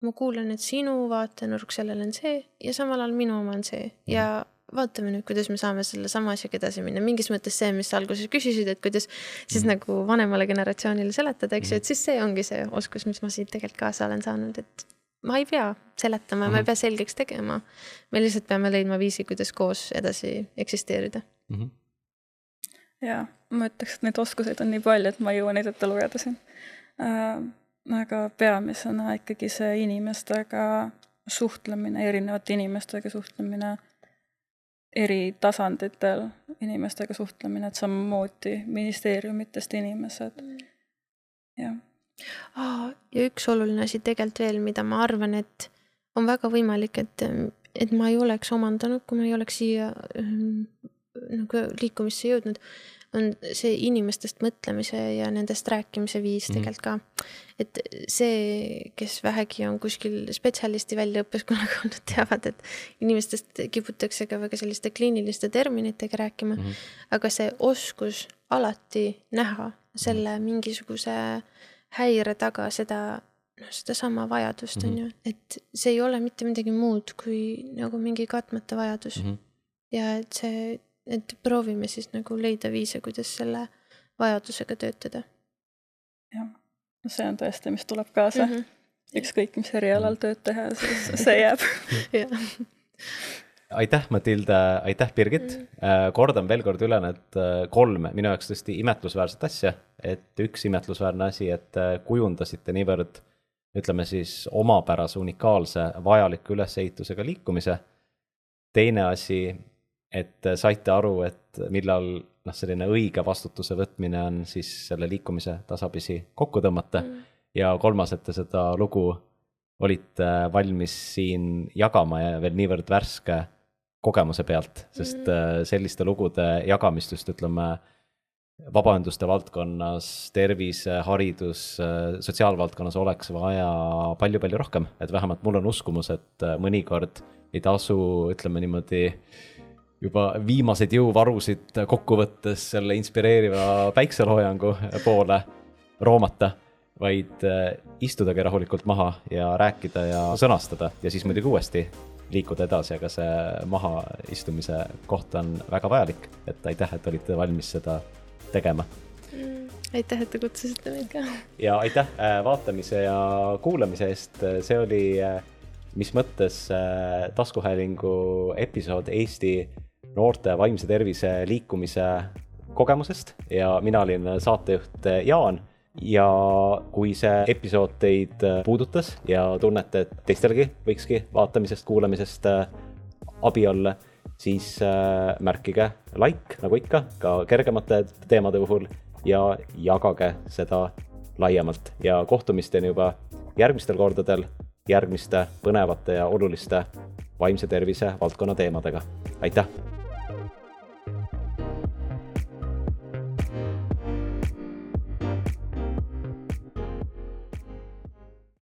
ma kuulan, et sinu vaatenurk sellele on see ja samal ajal minu oma on see. Ja vaatame nüüd, kuidas me saame selle sama asjaga edasi minna, mingis mõttes see, mis sa alguses küsisid, et kuidas siis mm. nagu vanemale generatsioonile seletada, eks ju, et siis see ongi see oskus, mis ma siit tegelikult kaasa olen saanud, et ma ei pea seletama mm, -hmm. ma ei mhm. pea selgeks tegema. me lihtsalt peame leidma viisi, kuidas koos edasi eksisteerida mm. -hmm. ja ma ütleks, et neid oskuseid on nii palju, et ma ei jõua neid ette lugeda siin äh,. aga peamisena ikkagi see inimestega suhtlemine, erinevate inimestega suhtlemine eri tasanditel inimestega suhtlemine, et samamoodi ministeeriumitest inimesed, mm. jah ah,. ja üks oluline asi tegelikult veel, mida ma arvan, et on väga võimalik, et, et ma ei oleks omandanud, kui ma ei oleks siia ähm, nagu liikumisse jõudnud on see inimestest mõtlemise ja nendest rääkimise viis mm. tegelikult ka. Et see, kes vähegi on kuskil spetsialisti väljaõppes kunagi [LAUGHS] olnud, teavad, et inimestest kiputakse ka väga selliste kliiniliste terminitega rääkima mm. -hmm. aga see oskus alati näha selle mhm. mingisuguse häire taga seda noh, sedasama vajadust on mm -hmm. ju, et see ei ole mitte midagi muud kui nagu mingi katmata vajadus mm. -hmm. ja et see et proovime siis nagu leida viise, kuidas selle vajadusega töötada. jah, see on tõesti, mis tuleb kaasa. Mm. -hmm. ükskõik, mis erialal tööd teha, siis see jääb. [LAUGHS] Aitäh, Matilda, aitäh, Birgit! Mm.. kordan veel kord üle need äh, kolm minu jaoks tõesti imetlusväärset asja, et üks imetlusväärne asi, et äh, kujundasite niivõrd ütleme siis omapärase, unikaalse, vajaliku ülesehitusega liikumise. teine asi, et saite aru, et millal noh, selline õige vastutuse võtmine on siis selle liikumise tasapisi kokku tõmmata mm. ja kolmas, et te seda lugu olite valmis siin jagama ja veel niivõrd värske kogemuse pealt, sest mm. selliste lugude jagamist just ütleme, vabaühenduste valdkonnas, tervise, haridus, sotsiaalvaldkonnas oleks vaja palju-palju rohkem, et vähemalt mul on uskumus, et mõnikord ei tasu, ütleme niimoodi juba viimaseid jõuvarusid kokku võttes selle inspireeriva päikseloojangu poole roomata, vaid äh, istudagi rahulikult maha ja rääkida ja sõnastada ja siis muidugi uuesti liikuda edasi, aga see mahaistumise koht on väga vajalik, et aitäh, et olite valmis seda tegema mm,. aitäh, et te kutsusite meid ka. ja aitäh äh, vaatamise ja kuulamise eest, see oli äh, mis mõttes taskuhäälingu episood Eesti noorte vaimse tervise liikumise kogemusest ja mina olin saatejuht Jaan ja kui see episood teid puudutas ja tunnete, et teistelgi võikski vaatamisest, kuulamisest abi olla, siis äh, märkige like, nagu ikka, ka kergemate teemade puhul ja jagage seda laiemalt ja kohtumisteni juba järgmistel kordadel järgmiste põnevate ja oluliste vaimse tervise valdkonna teemadega. aitäh!